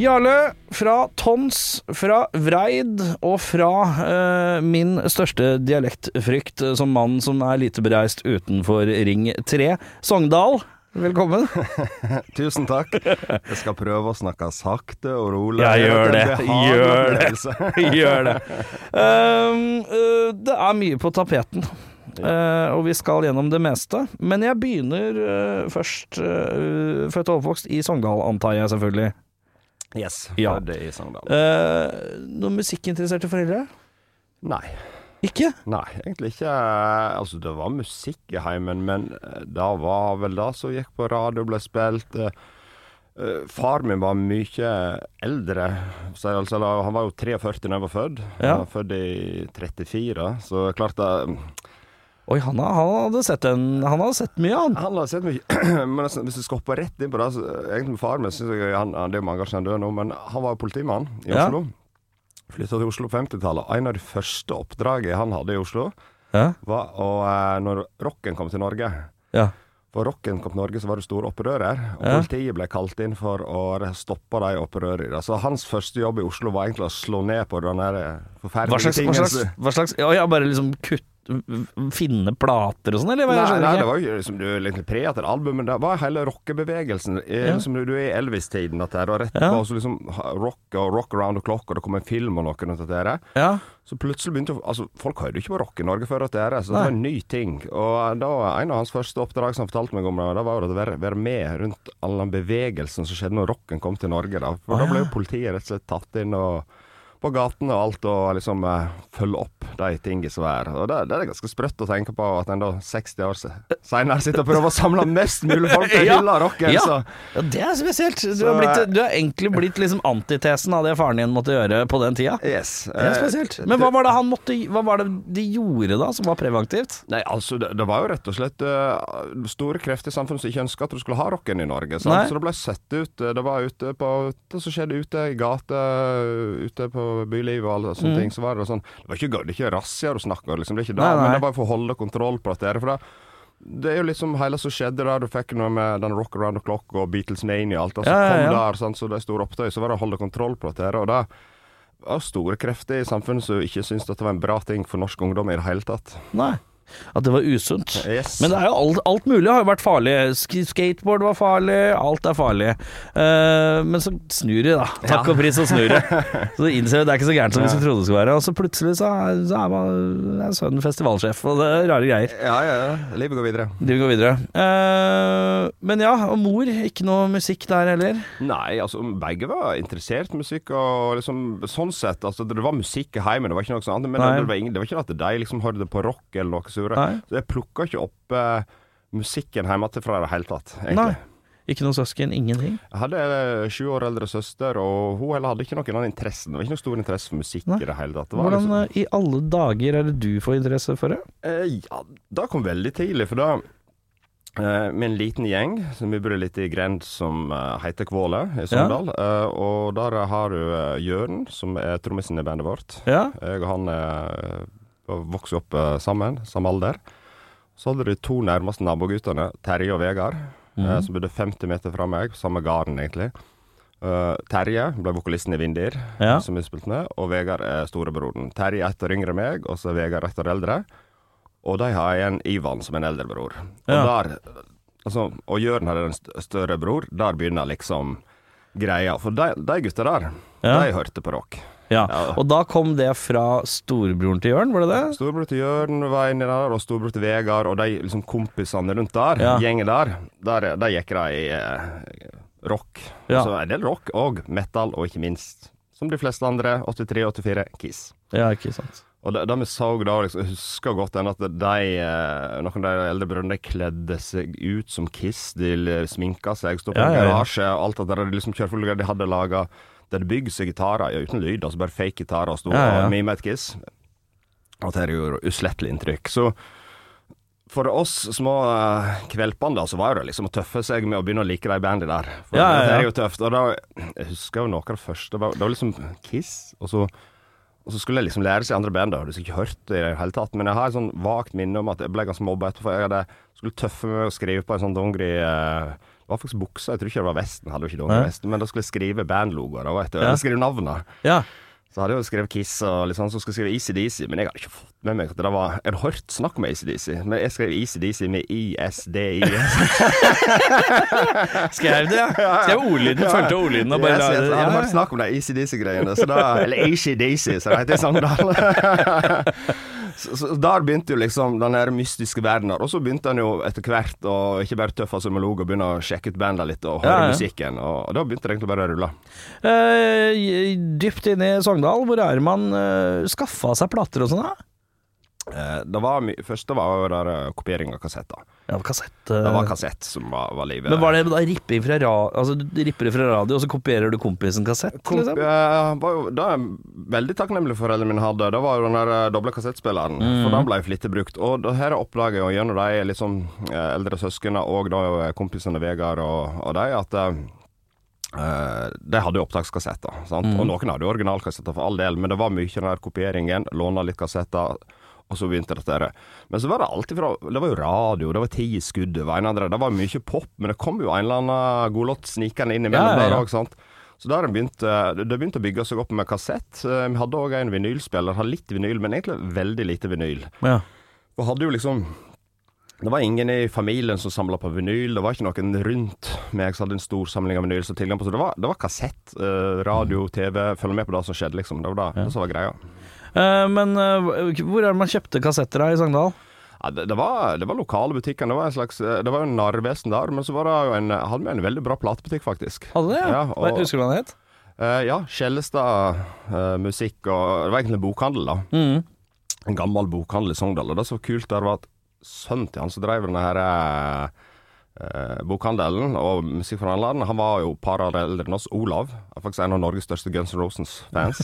Jarle fra Tons, fra Vreid og fra eh, min største dialektfrykt som mann som er lite bereist utenfor Ring 3, Sogndal. Velkommen. Tusen takk. Jeg skal prøve å snakke sakte og rolig. Ja, gjør det. Gjør det. Gjør det. Um, uh, det er mye på tapeten, uh, og vi skal gjennom det meste. Men jeg begynner uh, først Født og oppvokst i Sogndal, antar jeg selvfølgelig. Yes. Ja. Født i Sogndal. Eh, noen musikkinteresserte foreldre? Nei. Ikke? Nei, egentlig ikke. Altså, det var musikk i heimen, men eh, det var vel det som gikk på radio, ble spilt. Eh, eh, Far min var mye eldre. Så, altså, han var jo 43 da jeg var født. Ja. Han var født i 34, så klart det Oi, han, har- han hadde sett en Han hadde sett mye, han. Han hadde sett mye, men altså, hvis du skal hoppe rett inn på det så, Egentlig med faren min synes jeg han, Det er jo mange år siden han døde nå, men han var jo politimann i Ja. Oslo. Flytta til Oslo på 50-tallet. En av de første oppdragene han hadde i Oslo, Ja. var å, eh, når rocken kom til Norge. ja. For rocken kom til Norge, så var det store opprører. Og Ja. politiet ble kalt inn for å stoppe de opprørerne. Så hans første jobb i Oslo var egentlig å slå ned på den der Hva forferdelige slags, hva slags, hva slags Ja, ja bare liksom kutt Finne plater og sånn, eller? hva? Nei, nei, det var jo liksom, du egentlig pre etter album, men det var hele rockebevegelsen. Eh, Ja. Liksom, du er i Elvis-tiden, dette her, og rett Ja. på så liksom rock og rock around the clock, og det kom en film og noe rundt dette her. Ja. Så plutselig begynte Altså, folk hørte jo ikke på rock i Norge før dette her, så det var en ny ting. Og da, en av hans første oppdrag som han fortalte meg om det, det var jo å være, være med rundt all den bevegelsen som skjedde når rocken kom til Norge. Da. For Å, da ble jo politiet rett og slett tatt inn og på gatene og alt, og liksom eh, følge opp de tingene som er. Og det, det er ganske sprøtt å tenke på at en da 60 år seinere sitter og prøver å samle mest mulig folk til Ja. hylla rocken. Ja. Så. ja, det er spesielt. Du har, blitt, eh, du har egentlig blitt liksom antitesen av det faren din måtte gjøre på den tida. Yes. Det er eh, spesielt. Men hva var det han måtte Hva var det de gjorde da, som var preventivt? Nei, altså det, det var jo rett og slett uh, store krefter i samfunnet som ikke ønska at du skulle ha rocken i Norge. Så det ble sett ut eh, Det var ute på det som skjedde ute i gata, ute på bylivet og alle sånne ting. Så var det sånn Det var ikke, det er ikke razziaer du snakker liksom, det er ikke det, Nei, nei. men det var for å holde kontroll på dette. For det, det er jo liksom hele som skjedde der. Du fikk noe med den Rock Around the Clock og Beatles Mania og alt det som Ja, ja, kom ja. der. Sant? Så det store opptøy, så var det å holde kontroll på dette. Og det var store krefter i samfunnet som ikke syntes dette var en bra ting for norsk ungdom i det hele tatt. Nei. At det var usunt. Yes. Men det er jo alt, alt mulig har jo vært farlig. Sk skateboard var farlig, alt er farlig. Uh, men så snur det, da. Takk og pris, så snur det. Så du innser jo det er ikke så gærent som vi trodde det skulle være. Og så plutselig så er, så er, man, er sønnen festivalsjef, og det er rare greier. Ja, ja, ja. Livet går videre. Livet går videre. Uh, men ja, og mor, ikke noe musikk der heller? Nei, altså begge var interessert i musikk, og liksom sånn sett altså, Det var musikk i heimen, det var ikke noe sånt, men det var, ingen, det var ikke at de liksom hørte på rock eller noe sure. Nei. Så jeg plukka ikke opp eh, musikken hjemmefra i det hele tatt, Nei. Ikke noen søsken, ingenting? Jeg hadde eh, sju år eldre søster, og hun heller hadde ikke noen annen interesse. Det var ikke noe stor interesse for musikk Nei. i det hele tatt. Det var Hvordan liksom, eh, i alle dager er det du får interesse for det? eh, ja, det kom veldig tidlig, for da eh, med en liten gjeng som vi bor litt i grend som eh, heter Kvåle i Sogndal. Eh, og der har du Jørn, som er trommisen i bandet vårt. Ja? Jeg og han eh, vokste opp eh, sammen, samme alder. Så hadde de to nærmeste naboguttene, Terje og Vegard, eh, som bodde 50 meter fra meg, samme garden, egentlig. Uh, Terje ble vokalisten i Vindir, Ja. som vi spilte med, og Vegard er storebroren. Terje er ett år yngre meg, og så er Vegard ett år eldre. Og de har igjen Ivan som en eldre bror. Og Ja. der altså, Og Jørn hadde en større bror. Der begynner liksom greia. For de, de gutta der, Ja. de hørte på rock. Ja. Og da kom det fra storebroren til Jørn, var det det? Storebror til Jørn var inni der, og storebror til Vegard, og de liksom kompisene rundt der, Ja. gjengen der, der, der gikk de i eh, rock. Ja. Så en del rock, og metal, og ikke minst, som de fleste andre, 83-84, Kiss. Ja, ikke sant. Og det, det vi så da, liksom, jeg husker godt den at de, eh, noen av de eldre brødrene kledde seg ut som Kiss. De sminka seg, sto på Ja, ja, ja. garasje og alt det der. De liksom kjørte De hadde laga De det bygger seg gitarer uten lyd, altså bare fake gitarer, og sto Ja, ja. og mime et Kiss. Og det gjorde uslettelig inntrykk. Så for oss små uh, kvelpene da, så var det liksom å tøffe seg med å begynne å like de bandene der. For Ja, ja, ja. Det er jo tøft. Og da, jeg husker jo noe av det første. Det var, det var liksom Kiss, og så, og så skulle jeg liksom lære seg andre band. da. Du skulle ikke hørt det i det hele tatt. Men jeg har et sånn vagt minne om at jeg ble ganske mobba etterpå. Jeg hadde, skulle tøffe meg å skrive på en sånn dongeri uh, Var faktisk buksa, jeg tror ikke det var vesten. Hadde jo ikke dongerivesten, men da skulle jeg skrive bandlogoer. da, vet du. Ja. Skrive navnene. Ja. Så hadde jeg jo skrevet Kiss og litt sånn, så skulle jeg skrive ECDC, men jeg hadde ikke fått med meg at det var Jeg hadde hørt snakk om ACDC, men jeg skrev ECDC med ISDIS. Skrev det, ja. Skrev ordlyden, fulgte ordlyden og bare Yes, yes, jeg hadde hørt snakk om de ACDC-greiene, så Eller ACDC, som det heter i Sogndal. Så, så der begynte jo liksom den der mystiske verdenen. Og så begynte han jo etter hvert å ikke bare tøffe seg med logo, begynne å sjekke ut banda litt og høre Ja, ja. musikken. Og, og da begynte det egentlig bare å rulle. Eh, dypt inne i Sogndal, hvor er man uh, skaffa seg plater og sånn? da? Eh, det var my første var jo der eh, kopiering av kassetter. Ja, kassett. eh. Det var kassett som var, var livet. Men var det da ripping fra ra Altså, du ripper det fra radio, og så kopierer du kompisen kassett? Kom, liksom? eh, var jo, det er jeg veldig takknemlig for foreldrene mine hadde. Det var jo den der eh, doble kassettspilleren. Mm. For den ble flittig brukt. Og det her oppdager jeg jo gjennom de liksom eh, eldre søsknene og da eh, kompisene Vegard og, og de, at Uh, eh, de hadde jo opptakskassetter. Sant? Mm. Og noen hadde jo originalkassetter for all del, men det var mye den der kopieringen. Låna litt kassetter. Og så begynte dette her. Men så var det alltid fra Det var jo radio, det var Ti i skuddet, var en det. Det var mye pop, men det kom jo en eller annen godlåt snikende inn imellom Ja, ja, ja. der òg, sant. Så da har det begynt, det det begynte å bygge seg opp med kassett. Eh, Vi hadde òg en vinylspiller, hadde litt vinyl, men egentlig veldig lite vinyl. Ja. Og hadde jo liksom Det var ingen i familien som samla på vinyl, det var ikke noen rundt meg som hadde en stor samling av vinyl. Så tilgang på, så det var, det var kassett, eh, radio, TV, følge med på det som skjedde, liksom. Det var det, det som var greia. Eh, men eh, hvor er det man kjøpte kassetter da i Sogndal? Ja, det, det, var, det var lokale butikker. Det var en slags eh, Det var jo en narvesen der, men så var det jo en hadde vi en veldig bra platebutikk, faktisk. Hadde det? Ja, og- Husker du hva den het? Uh, ja, Skjellestad uh, musikk og Det var egentlig en bokhandel, da. Mm. En gammel bokhandel i Sogndal. Og det som var kult der, var at sønnen til han som drev denne her eh, bokhandelen og musikkforhandleren, han var jo et par år eldre enn oss. Olav. Er faktisk en av Norges største Guns N' Roses-fans.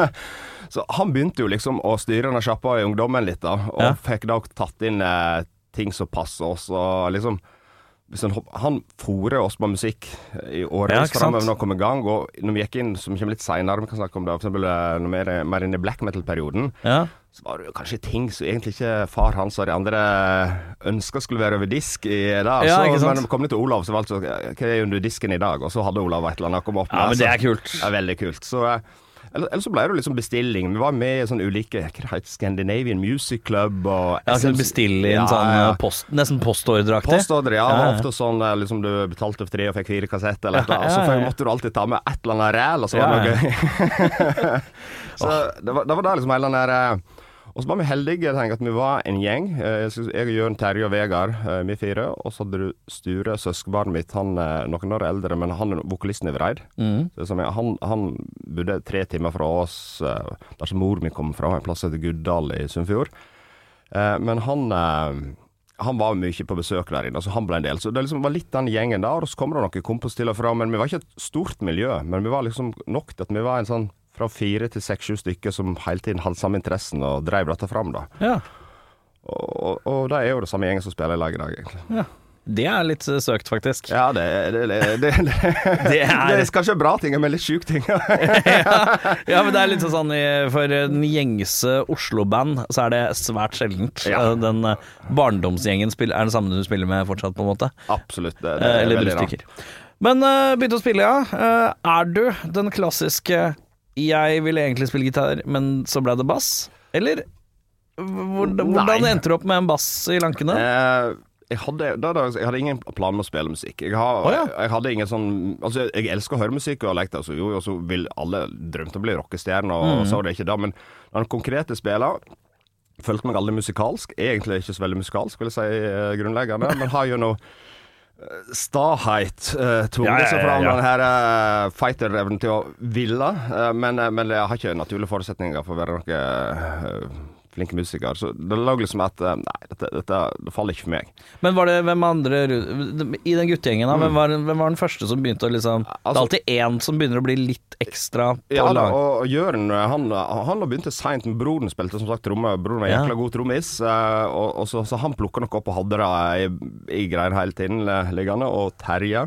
Så han begynte jo liksom å styre denne sjappa i ungdommen litt, da. Og Ja. fikk da tatt inn eh, ting som passer oss, og liksom han, fôrer oss på musikk i årevis ja, framover når kom i gang. Og når vi gikk inn, som kommer litt seinere, vi kan snakke om det, eksempel eh, når vi er mer inn i black metal-perioden, Ja. Så var det jo kanskje ting som egentlig ikke far hans og de andre ønska skulle være over disk i det. Ja, så, ikke sant? men kom ned til Olav, så det altså Hva er under disken i dag? Og så hadde Olav et eller annet å komme opp med. ja, men det er kult. det er veldig kult. Så eh, eller, så ble det liksom bestilling. Vi var med i sånne ulike Hva det heter Scandinavian Music Club og Ja, så bestille inn Ja, sånn ja. eh, post, nesten postordreaktig. Postordre, ja. Ja, Det ja. ofte sånn eh, liksom du betalte for tre og fikk fire kassetter, eller Ja, noe. Og så ja, ja. måtte du alltid ta med et eller annet ræl, og så var det ja. noe gøy. så det var, det var der liksom hele den der eh, Og så var vi heldige, tenker at vi var en gjeng. Eh, Jeg, og Jørn, Terje og Vegard, eh, vi fire. Og så hadde du Sture, søskenbarnet mitt, han er noen år eldre, men han er vokalisten i Vreid. Mm. Han, han bodde tre timer fra oss, eh, der som mor mi kom fra, en plass som heter Guddal i Sunnfjord. Eh, Men han eh, han var mye på besøk der inne, så han ble en del. Så det liksom var litt den gjengen der, og så kommer det noen kompiser til og fra. Men vi var ikke et stort miljø, men vi var liksom nok til at vi var en sånn fra fire til seks-sju stykker som hele tiden hadde samme interessen og drev dette fram, da. Ja. Og, og, og det er jo det samme gjengen som spiller i lag i dag, egentlig. ja. Det er litt eh, søkt, faktisk. Ja, det, det, det, det, det, Det er- det er kanskje bra ting, men litt sjuke ting. Ja, men det er litt sånn For den gjengse Oslo-band så er det svært sjeldent. Ja. Eh, Den eh, barndomsgjengen spiller, er den samme du spiller med fortsatt, på en måte. Absolutt. Det, det Eh, er Eller veldig rart. Men begynte å spille, ja. Eh, er du den klassiske 'jeg ville egentlig spille gitar, men så ble det bass'? Eller hvordan, hvordan endte du opp med en bass i lankene? Eh, jeg, hadde, da, da, jeg hadde ingen plan med å spille musikk. Jeg, har, oh, ja. jeg hadde ingen sånn Altså, jeg elsker å høre musikk, og lekte, altså, jo, og så vil alle drømte å bli rockestjerne, og Mm. så var det ikke da. Men den konkrete spiller følte meg aldri musikalsk. Egentlig ikke så veldig musikalsk, vil jeg si eh, grunnleggende, men har jo noe stahet uh, tvunget Ja, ja, ja, fram den her uh, fighter-evnen til å ville. uh, men, eh, men jeg har ikke naturlige forutsetninger for å være noe uh, flinke musikere. Så det lå liksom at eh, Nei, dette, dette det faller ikke for meg. Men var det hvem andre I den guttegjengen, da, hvem, var, hvem var den første som begynte å liksom Det er Altså- alltid én som begynner å bli litt ekstra på Ja, lag. og Jørn han, han begynte seint, men broren spilte som sagt tromme. Broren var Ja. jækla god trommis, eh, og, og så, så han plukka noe opp og hadde det i, i greiene hele tiden eh, liggende. Og Terje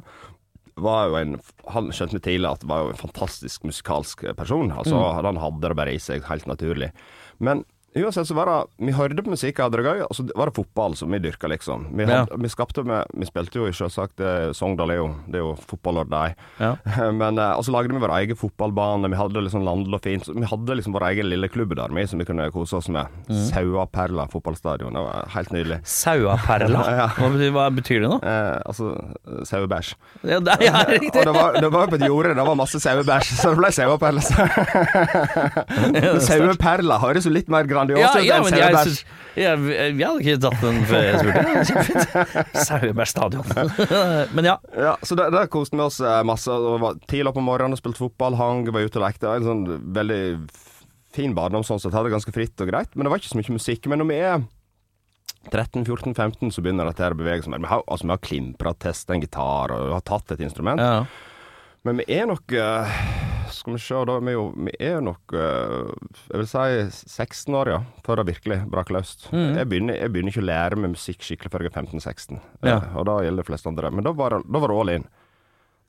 var jo en Han skjønte tidlig at det var jo en fantastisk musikalsk person. Altså, Mm. Han hadde det bare i seg, helt naturlig. Men uansett så var det Vi hørte på musikk, hadde det gøy, og så var det fotball som vi dyrka, liksom. Vi, Ja. vi skapte med Vi spilte jo selvsagt eh, Sogndal er jo, det er jo fotball og deg. Ja. Men eh, og så lagde vi vår egen fotballbane. Vi hadde liksom landlig og fint. Vi hadde liksom vår egen lille klubb der vi, som vi kunne kose oss med. Mm. Sauaperla fotballstadion. Det var helt nydelig. Sauaperla? Ja. Hva, betyr, hva betyr det nå? Eh, altså sauebæsj. Ja, det er ja, Og riktig. det var, det var på et jorde, det var masse sauebæsj, så det ble sauaperla. Saueperla høres jo litt mer grandiost Ja, ja, men jeg, synes, jeg, jeg hadde ikke tatt den før jeg spurte. Kjempefint. Stadion. Men ja. Ja, så der, der koste vi oss eh, masse. Det var tidlig opp om morgenen spilte fotball, hang, var ute og lekte. En sånn veldig fin barndom sånn sett. Hadde det ganske fritt og greit. Men det var ikke så mye musikk. Men når vi er 13-14-15, så begynner dette å bevege seg. Vi har, altså, vi har klimpra, testa en gitar og har tatt et instrument. ja. Men vi er nok eh, Skal vi se, da er vi jo Vi er nok eh, Jeg vil si 16 år, ja, før det virkelig brakk løs. Jeg, begynner, jeg begynner ikke å lære meg musikk skikkelig før jeg er 15-16. Ja. Eh, og da gjelder de fleste andre. Men da var da var det all in.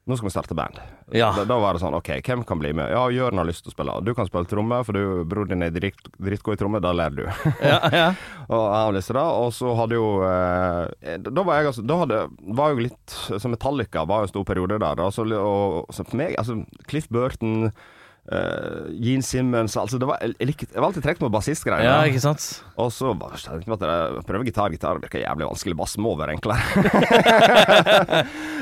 Nå skal vi starte band. Ja. Da, da var det sånn OK, hvem kan bli med? Ja, Jørn har lyst til å spille. Du kan spille tromme, for du, bror din er drit- dritgod i tromme. Da lærer du. ja, ja. Og han har det. Og så hadde jo eh, Da var jeg altså Da hadde, var jo litt Så Metallica var jo en stor periode der. Altså, og, så for meg Altså, Cliff Burton uh, Gene Simmons altså det var, jeg, jeg, var alltid trukket mot bassistgreier. ja, ikke sant? Og så tenkte jeg at jeg prøver gitar. Gitar virker jævlig vanskelig. Bass må være enklere.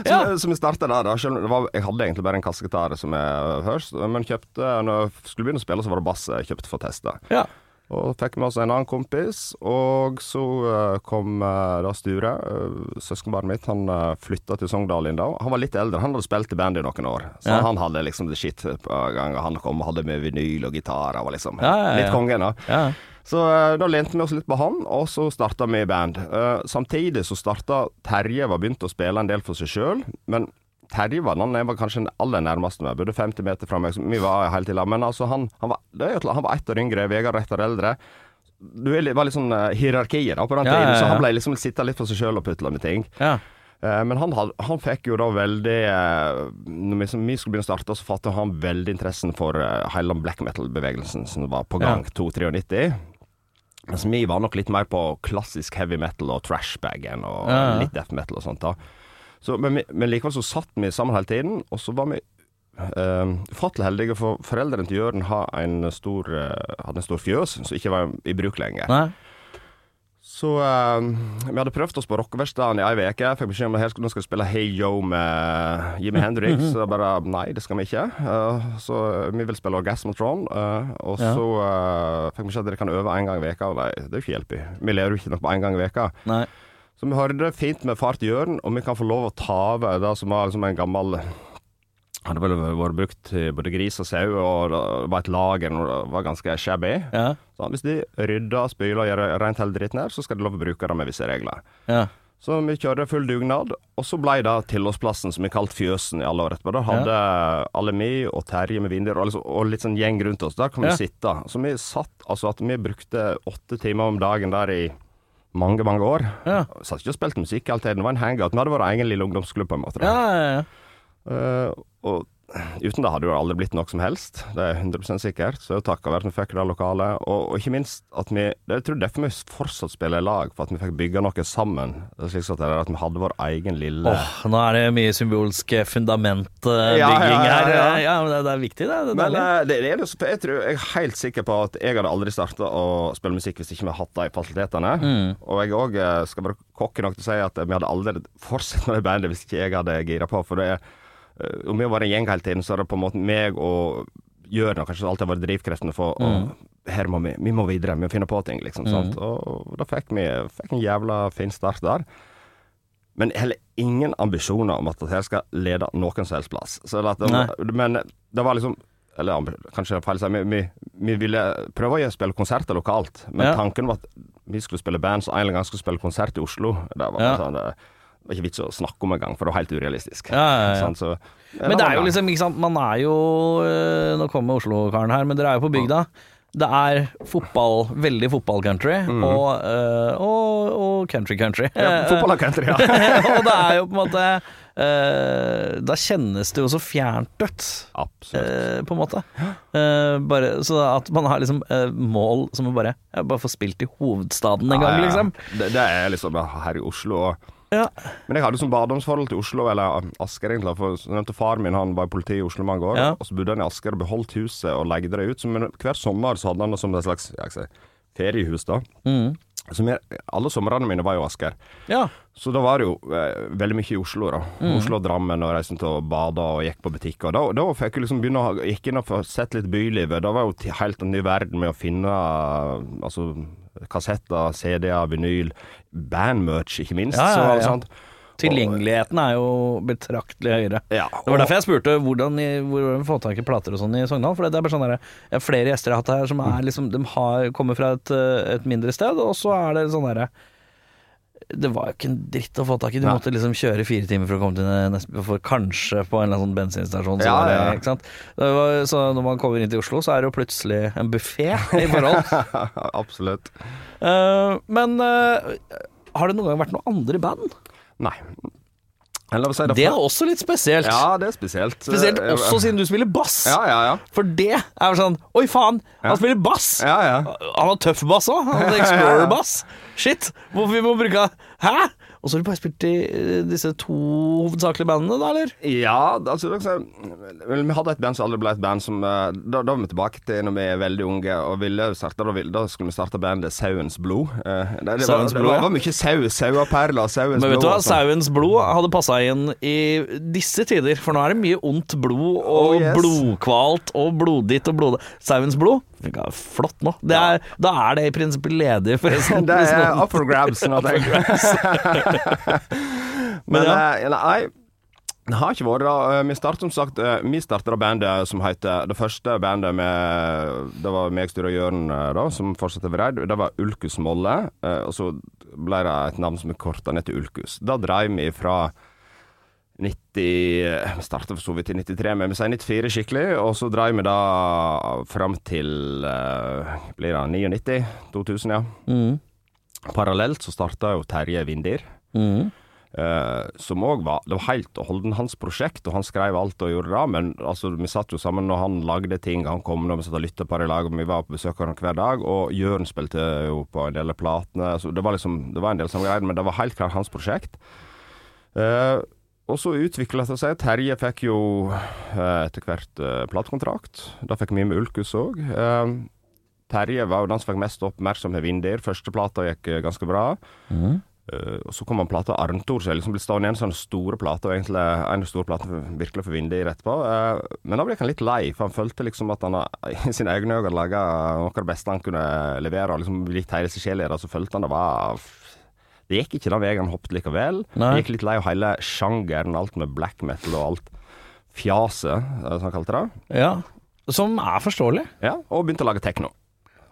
så, Ja. så vi starta der. da Selv var, Jeg hadde egentlig bare en kassegitar som jeg hørte, men kjøpte Når jeg skulle begynne å spille, så var det bass jeg kjøpte for å teste. Ja. Og fikk med oss en annen kompis, og så eh, kom uh, da Sture, uh, søskenbarnet mitt, han flytta til Sogndal inn da. Han var litt eldre, han hadde spilt i band i noen år, så Ja. han hadde liksom det shit på gang. Han kom og hadde med vinyl og gitar, og var liksom Ja, ja, litt kongen, da. Så eh, da lente vi oss litt på han, og så starta vi band. Eh, samtidig så starta Terje var begynt å spille en del for seg sjøl, men Terje var den jeg var kanskje den aller nærmeste meg, Burde 50 meter fra meg, vi var helt i lag. Men altså, han, han, var, han var ett år yngre, Vegard ett år eldre. Du var litt sånn uh, hierarkier da på den Ja, tiden, ja, så han ble liksom sitta litt for seg sjøl og putla med ting. ja. Eh, Men han, had, han fikk jo da veldig eh, Når vi, som vi skulle begynne å starte, så fattet han veldig interessen for eh, hele black metal-bevegelsen som var på gang Ja. 2-93. Mens vi var nok litt mer på klassisk heavy metal og trashbagen og Ja, ja. litt death metal og sånt. da så, men, vi- men likevel så satt vi sammen hele tiden, og så var vi uh, ufattelig heldige, for foreldrene til Jørn har en stor, eh, hadde en stor fjøs som ikke var i bruk lenger. Nei. Så eh, vi hadde prøvd oss på rockeverkstedet i ei uke. Fikk beskjed om at nå skal vi spille Hey Yo med Jimmy Hendrix. Så bare nei, det skal vi ikke. Uh, så vi vil spille Orgasmatron. Uh, og Ja. så uh, fikk vi beskjed at dere kan øve én gang i veka Nei, det er jo ikke hjelp i. Vi lever jo ikke nok på én gang i veka. Nei. Så vi hørte det fint med fart i Jørn, og vi kan få lov å ta over det som var liksom en gammel hadde vel vært brukt til både gris og sau, og det var et lager og det var ganske shabby. Ja. Så hvis de rydder, spyler og gjør rent hele dritten her, så skal de lov å bruke det med visse regler. Ja. Så vi kjørte full dugnad, og så ble det tilholdsplassen som vi kalte Fjøsen i alle år etterpå. Da hadde alle vi og Terje med vindyr og, liksom, og litt sånn gjeng rundt oss. Der kan vi Ja. sitte. Så vi satt altså at vi brukte åtte timer om dagen der i mange, mange år. Ja. Satt ikke og spilte musikk hele tiden. Det var en hangout. Vi hadde vår egen lille ungdomsklubb, på en måte. Ja, ja, ja. Uh, og uten det hadde jo aldri blitt noe som helst. Det er 100% sikkert. Så takka være at vi fikk det lokalet. Og, og ikke minst at vi det, Jeg tror derfor vi fortsatt spiller i lag, for at vi fikk bygge noe sammen. Er slik at, er at vi hadde vår egen lille Åh, nå er det mye symbolsk fundamentbygging Ja, ja, ja, her. ja. Ja, men det, det er viktig, det. det er Men eh, det, det er det, jeg, tror, jeg er helt sikker på at jeg hadde aldri starta å spille musikk hvis ikke vi hadde hatt de fasilitetene. Og jeg òg skal være cocky nok til å si at vi hadde aldri fortsatt med det bandet hvis ikke jeg hadde gira på. For det er eh, Om vi har vært en gjeng hele tiden, så er det på en måte meg og Jørn har kanskje alltid vært drivkreftene for mm. her må vi, vi må videre, vi må finne på ting, liksom. Sant? Og da fikk vi fikk en jævla fin start der. Men heller ingen ambisjoner om at dette skal lede noen som helst plass. Så det, men det var liksom Eller kanskje feil å si, vi, vi, vi ville prøve å spille konserter lokalt, men Ja. tanken var at vi skulle spille band som en eller annen gang skulle spille konsert i Oslo. Det var, Ja. sånn, det var ikke vits å snakke om engang, for det var helt urealistisk. Ja, ja, ja. Sånn, så, Men det er jo liksom, ikke sant, man er jo øh, Nå kommer Oslo-karen her, men dere er jo på bygda. Det er fotball, veldig fotball-country, og, øh, og, og country-country. Ja, Fotball og country, ja. og det er jo på en måte øh, Da kjennes det jo så fjernt ut. Absolutt. eh, på en måte. Eh, bare, så at man har liksom eh, mål som å bare Bare få spilt i hovedstaden en gang, liksom. Det, det er liksom her i Oslo. Og, Ja. men jeg hadde sånn barndomsforhold til Oslo, eller Asker egentlig. For jeg nevnte far min han var i politiet i Oslo mange år, Ja. og så bodde han i Asker og beholdt huset og leide det ut. Så, men hver sommer så hadde han det som et slags jeg skal si, feriehus, da. Mm. Så mer, alle somrene mine var jo Asker. ja. Så da var det jo eh, veldig mye i Oslo, da. Mm. Oslo og Drammen, og reiste til å bade og gikk på butikk. Og da, da fikk jeg liksom begynne å gikk inn og få sett litt bylivet. Da var jo til- helt en ny verden med å finne altså, kassetter, CD-er, vinyl, bandmerch, ikke minst. Ja, ja, Så, ja. sant? Tilgjengeligheten er jo betraktelig høyere. Ja, Det var derfor jeg spurte hvordan, i- hvordan få tak i plater og sånn i Sogndal. For det er bare sånn der, flere gjester jeg har hatt her som er liksom De har, kommer fra et, eh, et mindre sted, og så er det sånn derre det var jo ikke en dritt å få tak i. Du ja. måtte liksom kjøre fire timer for å komme til neste For kanskje på en eller annen sånn bensinstasjon. Så, Ja, ja. det. Ikke sant? Var, så når man kommer inn til Oslo, så er det jo plutselig en buffé i forhold. Absolutt. Uh, men uh, har det noen gang vært noen andre band? Nei. Si det, Det er også litt spesielt. Ja, det er spesielt. Spesielt Eh, også siden du spiller bass. Ja, ja, ja. For det er jo sånn Oi, faen! Han spiller bass! Ja, ja. Han har tøff bass òg. Han har Explorer-bass. Shit! Hvorfor vi må bruke Hæ?! Og så har du bare spilt i eh, disse to hovedsakelige bandene, da, eller? Ja, altså det vel, Vi hadde et band som aldri ble et band som eh, Da, da var vi tilbake til når vi er veldig unge og ville starte Da, ville, da skulle vi starte bandet Sauens Blod. Eh, det, det, Sauens var, Blod, det ja. var mye sau, sauaperler, Sauens Men vet du hva. Sauens blod hadde passa inn i disse tider, for nå er det mye ondt blod og Oh, yes. blodkvalt og blodditt og blodig. Sauens blod? Ja, Flott nå. Det er, Da er det i prinsippet ledig, forresten. Det er up for grabs. nå, tenker jeg. Men ja. eh, nei, det har ikke vært da. Eh, Vi startet som sagt eh, Vi startet da bandet som heter Det første bandet med Det var meg, Sture og Jørn da, som fortsatte Vreid. Det var Ulkus Molle. Og så ble det et navn som er korta ned til Ulkus. Da dreiv vi fra 90 Vi startet for så vidt i 93, men vi sier 94 skikkelig. Og så dreiv vi da fram til Blir det 99? 2000, ja. Mm. Parallelt så starta jo Terje Vindir. Mm. Uh, som òg var Det var helt og holden hans prosjekt, og han skrev alt og gjorde det. Men altså, vi satt jo sammen når han lagde ting. Han kom når vi satt og lytta på det i lag, og vi var på besøk av hver dag. Og Jørn spilte jo på en del av platene. Så det var liksom Det var en del samme greier, men det var helt klart hans prosjekt. Uh, og så utvikla det seg. Terje fikk jo eh, etter hvert uh, platekontrakt. Da fikk vi med Ulkus òg. Terje var jo den som fikk mest oppmerksomhet med Vindir. Første plata gikk ganske bra. Mm. Eh, og så kom han plata Arntor, som liksom ble stående igjen som den store plata, og egentlig en av de store platene virkelig for rett på. Eh, men da ble han litt lei, for han følte liksom at han i sine egne øyne hadde laga noe av det beste han kunne levere, og liksom litt hele sin sjel i det, så følte han det var Det gikk ikke den veien han hoppet likevel. Nei. Det gikk litt lei av hele sjangeren, alt med black metal og alt fjaset, eh, som han kalte det. Ja. Som er forståelig. Ja, og begynte å lage tekno.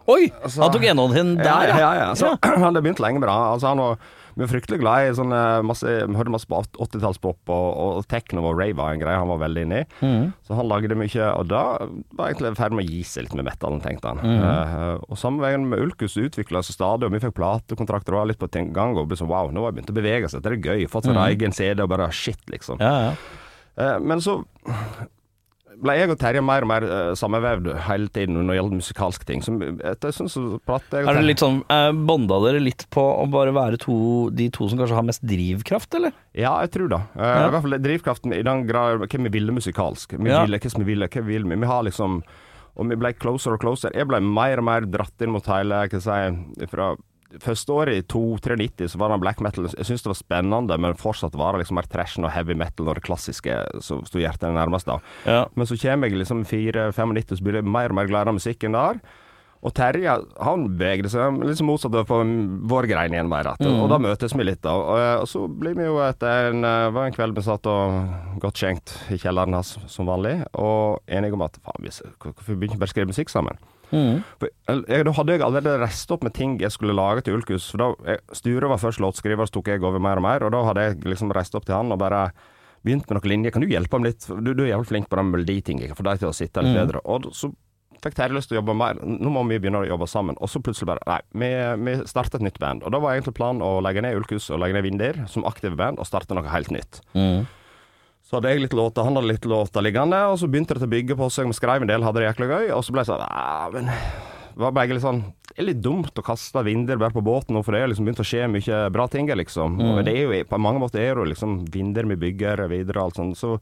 Oi! Altså- han tok gjennomhånden der, ja. ja, ja. Så Ja. han hadde begynt lenge med det. Altså, han var vi var fryktelig glad i sånn eh, masse Vi hørte masse på 80-tallspop, og, og techno og rave var en greie han var veldig inne i. Mm. Så han lagde mye, og da var jeg egentlig i ferd med å gi seg litt med metallen, tenkte han. Mm. Uh, og samme veien med Ulkus utvikla seg stadig, og vi fikk platekontrakter og var litt på gang, og ble sånn wow, nå har jeg begynt å bevege seg, det er gøy. Fått sin mm. egen CD og bare shit, liksom. Ja, ja. Uh, men så ble jeg og Terje mer og mer uh, sammenvevd hele tiden når det gjaldt musikalske ting. Som, etter stund så pratet jeg og Er det litt sånn eh, Bonda dere litt på å bare være to, de to som kanskje har mest drivkraft, eller? Ja, jeg tror det. Eh, Ja. I hvert fall drivkraften i den grad Hva vi ville musikalsk. Vi Ja. ville hva vi ville, hva vi? Vi har liksom Og vi ble closer og closer. Jeg ble mer og mer dratt inn mot hele Hva skal jeg si Fra første året i 2-93 så var det black metal Jeg syntes det var spennende, men fortsatt var det liksom mer trashen og heavy metal og det klassiske som sto hjertet nærmest da. Ja. Men så kommer jeg liksom 4-95, så blir jeg mer og mer glad i musikken der. Og Terje han bevegde seg liksom motsatt av på vår grein igjen mer. Mm. Og da møtes vi litt, da. Og, og så blir vi jo etter en, eh, var en kveld vi satt og godt skjenkt i kjelleren hans som vanlig, og enige om at faen, hvorfor begynner vi ikke bare å skrive musikk sammen? Mm. Jeg, da hadde jeg allerede restet opp med ting jeg skulle lage til Ulkus. For da, Sture var først låtskriver, så tok jeg over mer og mer. Og da hadde jeg liksom reist opp til han og bare begynt med noen linjer. Kan du hjelpe ham litt? Du, du er jævlig flink på den meloditinget. for deg til å sitte litt Mm. bedre. Og så fikk Terje lyst til å jobbe mer. Nå må vi begynne å jobbe sammen. Og så plutselig bare Nei, vi, vi starter et nytt band. Og da var egentlig planen å legge ned Ulkus og legge ned Vindir som aktive band, og starte noe helt nytt. Mm. Så hadde jeg litt låter, han hadde litt låter liggende, og så begynte det å bygge på seg. Vi skrev en del, hadde det jækla gøy, og så ble jeg sånn «Ah, men det var begge litt sånn Det er litt dumt å kaste Vindir bare på båten nå, for det er liksom begynt å skje mye bra ting, liksom. Og det er jo, på mange måter er det jo liksom Vindir vi bygger videre og alt sånt. Så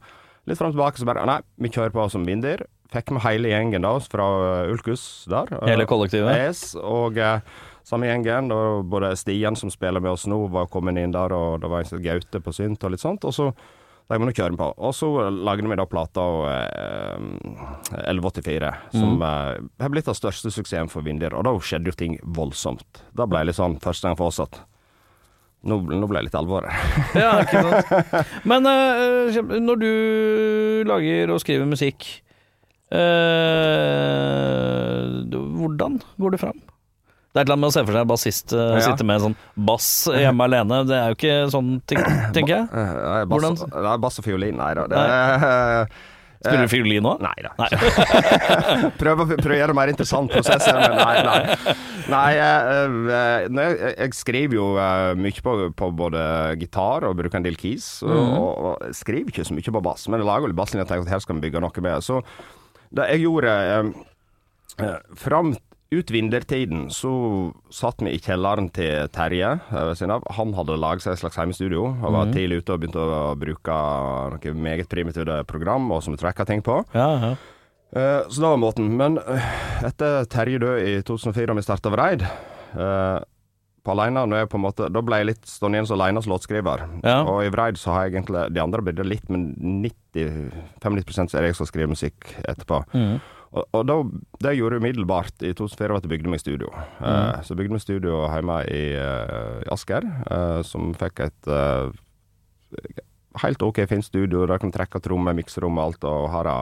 litt fram og tilbake så bare Nei, vi kjører på som Vindir. Fikk med hele gjengen da fra Ulkus der. Hele kollektivet? Yes, og eh, samme gjengen. Og både Stian som spiller med oss nå, var kommet inn der, og det var en Gaute på synt og litt sånt. Og så de må du kjøre på. Og så lagde vi da plata eh, 1184, som eh, har blitt den største suksessen for Vindir. Og da skjedde jo ting voldsomt. Da ble det litt sånn første gang for oss at nå, nå ble det litt alvor. Ja, ikke sant. Men eh, når du lager og skriver musikk, eh, hvordan går du fram? Det er et eller annet med å se for seg en bassist uh, Ja. sitte med sånn bass hjemme alene. Det er jo ikke sånn, ting, tenker jeg. Eh, bass, Hvordan- Nei, bass og fiolin, nei da. Det, eh, Spiller du fiolin nå? Nei da. Prøv, å- prøv å gjøre det mer interessant prosess, men nei. Nei, nei eh, eh, jeg, jeg skriver jo eh, mye på, på både gitar og bruker en del keys. Og, og, og skriver ikke så mye på bass, men jeg lager litt basslinjer og tenker at her skal vi bygge noe med. Så det jeg gjorde eh, eh, Fram ut vintertiden så satt vi i kjelleren til Terje eh, ved siden av. Han hadde laget seg et slags hjemmestudio og var tidlig ute og begynte å bruke noen meget primitive program og som tracka ting på. Ja, ja. Eh, så det var måten. Men eh, etter Terje død i 2004 og vi starta Vreid på alene, når jeg på en måte, Da ble jeg litt stående igjen som alene som låtskriver. Ja. Og i Vreid så har jeg egentlig De andre bidrar litt, men 90-95 så er det jeg som skriver musikk etterpå. Mm. Og, og da, det jeg gjorde umiddelbart i 2004, var at jeg bygde meg studio. Eh, så jeg bygde meg studio hjemme i, uh, i Asker, uh, som fikk et helt OK fint studio. Der kan trekke trommer, mikserom og alt, og ha det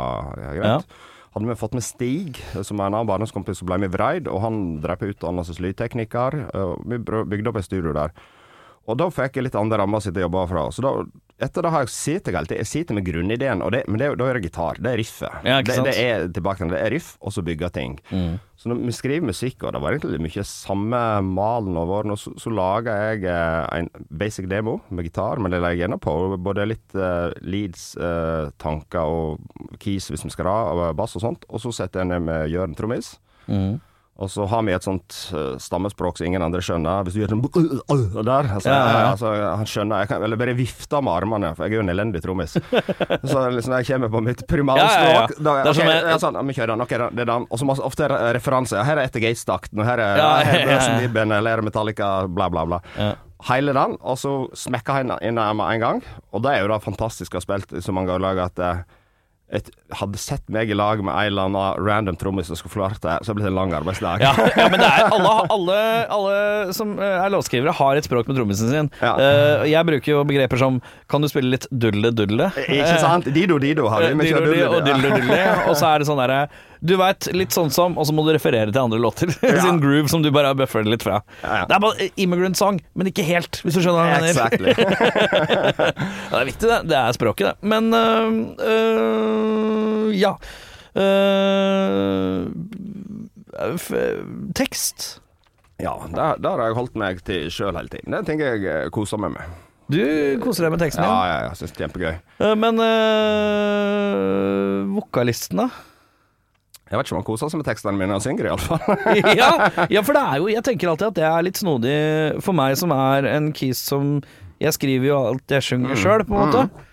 ja, greit. Hadde vi fått med Stig, som er en annen barndomskompis så ble vi Vreid, og han drev på utdannelse som lydtekniker. Vi bygde opp et studio der. Og da fikk jeg litt andre rammer å sitte og jobbe fra. Så da, etter det har jeg sittet alltid. Jeg sitter med grunnideen, det, men det, da er det gitar. Det er riffet. Ja, det, det er tilbake til det er riff, og så bygge ting. Mm. Så når vi skriver musikk, og det var egentlig mye samme malen over, nå, så, så lager jeg eh, en basic demo med gitar, men det legger jeg gjerne på både litt eh, leads, eh, tanker og keys hvis vi skal ha, og bass og sånt, og så setter jeg ned med Jørn trommis. Mm. Og så har vi et sånt eh, stammespråk som ingen andre skjønner. Hvis du gjør sånn der altså, Ja, ja, altså, Han skjønner Jeg kan eller bare vifte med armene, for jeg er jo en elendig trommis. så liksom når jeg kommer på mitt primalspråk Ja, ja, ja. da, Det er ok, jeg- sånn, Vi kjører den. Ok, det er den. Og så ofte re- referanse. Her er etter Gates-takten, og her er, Ja, her er. Børsen eller Metallica, bla, bla, bla. Ja. Hele den, og så smekker han inn med en gang. Og det er jo da fantastisk å ha spilt i så mange lag at eh, jeg hadde sett meg i lag med en eller annen random trommis som skulle flørte, så så det ble det en lang arbeidsdag. Ja, ja, men det er alle, alle, alle som eh, er låtskrivere, har et språk med trommisen sin. Ja. Uh, jeg bruker jo begreper som Kan du spille litt dulle-dulle? Ikke sant? Dido Dido har vi. Vi kjører Dildo, og dildo. Og så er det sånn derre Du veit, litt sånn som Og så må du referere til andre låter. Sin groove som du bare har buffret litt fra. Ja, ja. Det er bare immigrant song, men ikke helt, hvis du skjønner hva jeg mener. Exactly. Det er viktig, det. Det er språket, det. Men øh, øh, ja. Øh, tekst. Ja, der, der har jeg holdt meg til sjøl hele tiden. Det tenker jeg eh, koser meg med. Du koser deg med teksten Ja, ja, ja, jeg syns det er kjempegøy. Eh, Men øh, vokalisten, da? Jeg vet ikke om han koser seg med tekstene mine og synger, iallfall. ja, ja, for det er jo Jeg tenker alltid at det er litt snodig for meg som er en kis som Jeg skriver jo alt jeg synger sjøl, på en måte.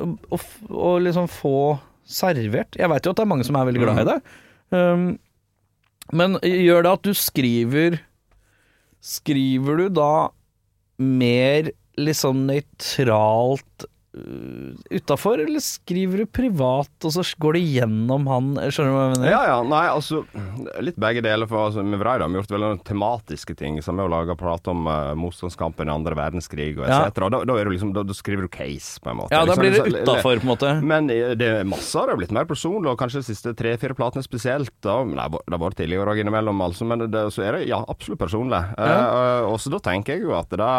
Og, mm. liksom få servert Jeg veit jo at det er mange som er veldig glad i det. Um, men gjør det at du skriver Skriver du da mer litt sånn nøytralt utafor, eller skriver du privat, og så går det gjennom han Skjønner du hva jeg mener? Ja, ja, nei, altså Litt begge deler. For altså, med Vreida har vi gjort veldig noen tematiske ting, som er å lage prat om uh, motstandskampen i andre verdenskrig og Ja. etc. Da, da, du liksom, da, da skriver du case, på en måte. Ja, da liksom, blir det utafor, på en måte. Men eh, det er masse har det blitt mer personlig, og kanskje de siste tre-fire platene spesielt. Da. nei, Det har vært- har tidligere òg innimellom, altså. Men det, så er det ja, absolutt personlig. Eh, og så da tenker jeg jo at det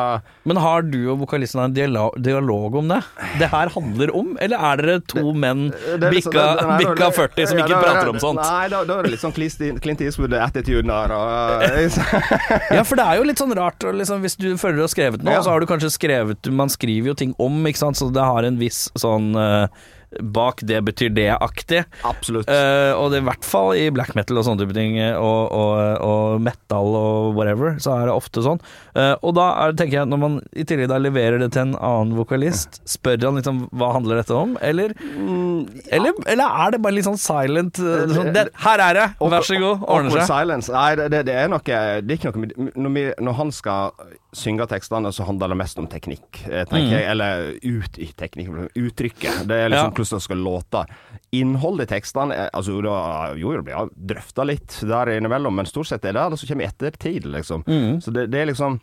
Men har du og vokalisten en dialog, dialog om det? Det her handler om, eller er dere to menn det liksom- bikka, det- nei, bikka 40 som ikke prater om sånt? Nei, da, da er det litt sånn Clint Clint Eastwood-attitude der. Og, eh, Ja, for det er jo litt sånn rart. og Liksom, hvis du føler du har skrevet noe, så har du kanskje skrevet Man skriver jo ting om, ikke sant, så det har en viss sånn eh, Bak det betyr det-aktig. absolutt. Uh, og det i hvert fall i black metal og sånne type ting, og, og, og metal og whatever, så er det ofte sånn. Uh, og da er, tenker jeg, når man i tillegg da leverer det til en annen vokalist, spør han liksom hva handler dette om, eller, eller, eller er det bare litt sånn silent eh, sånn, det, Her er det, vær så god, ordner seg. silence. Nei, det, det, det er noe Det er ikke noe når, vi, når han skal synge tekstene, så handler det mest om teknikk, tenker mm. jeg. Eller ut i teknikk. Uttrykket. Det er liksom Ja. Hvordan det skal låte. Innholdet i tekstene er, altså, da, Jo, det blir drøfta litt der innimellom, men stort sett er det det som kommer i ettertid, liksom. Så det, det er liksom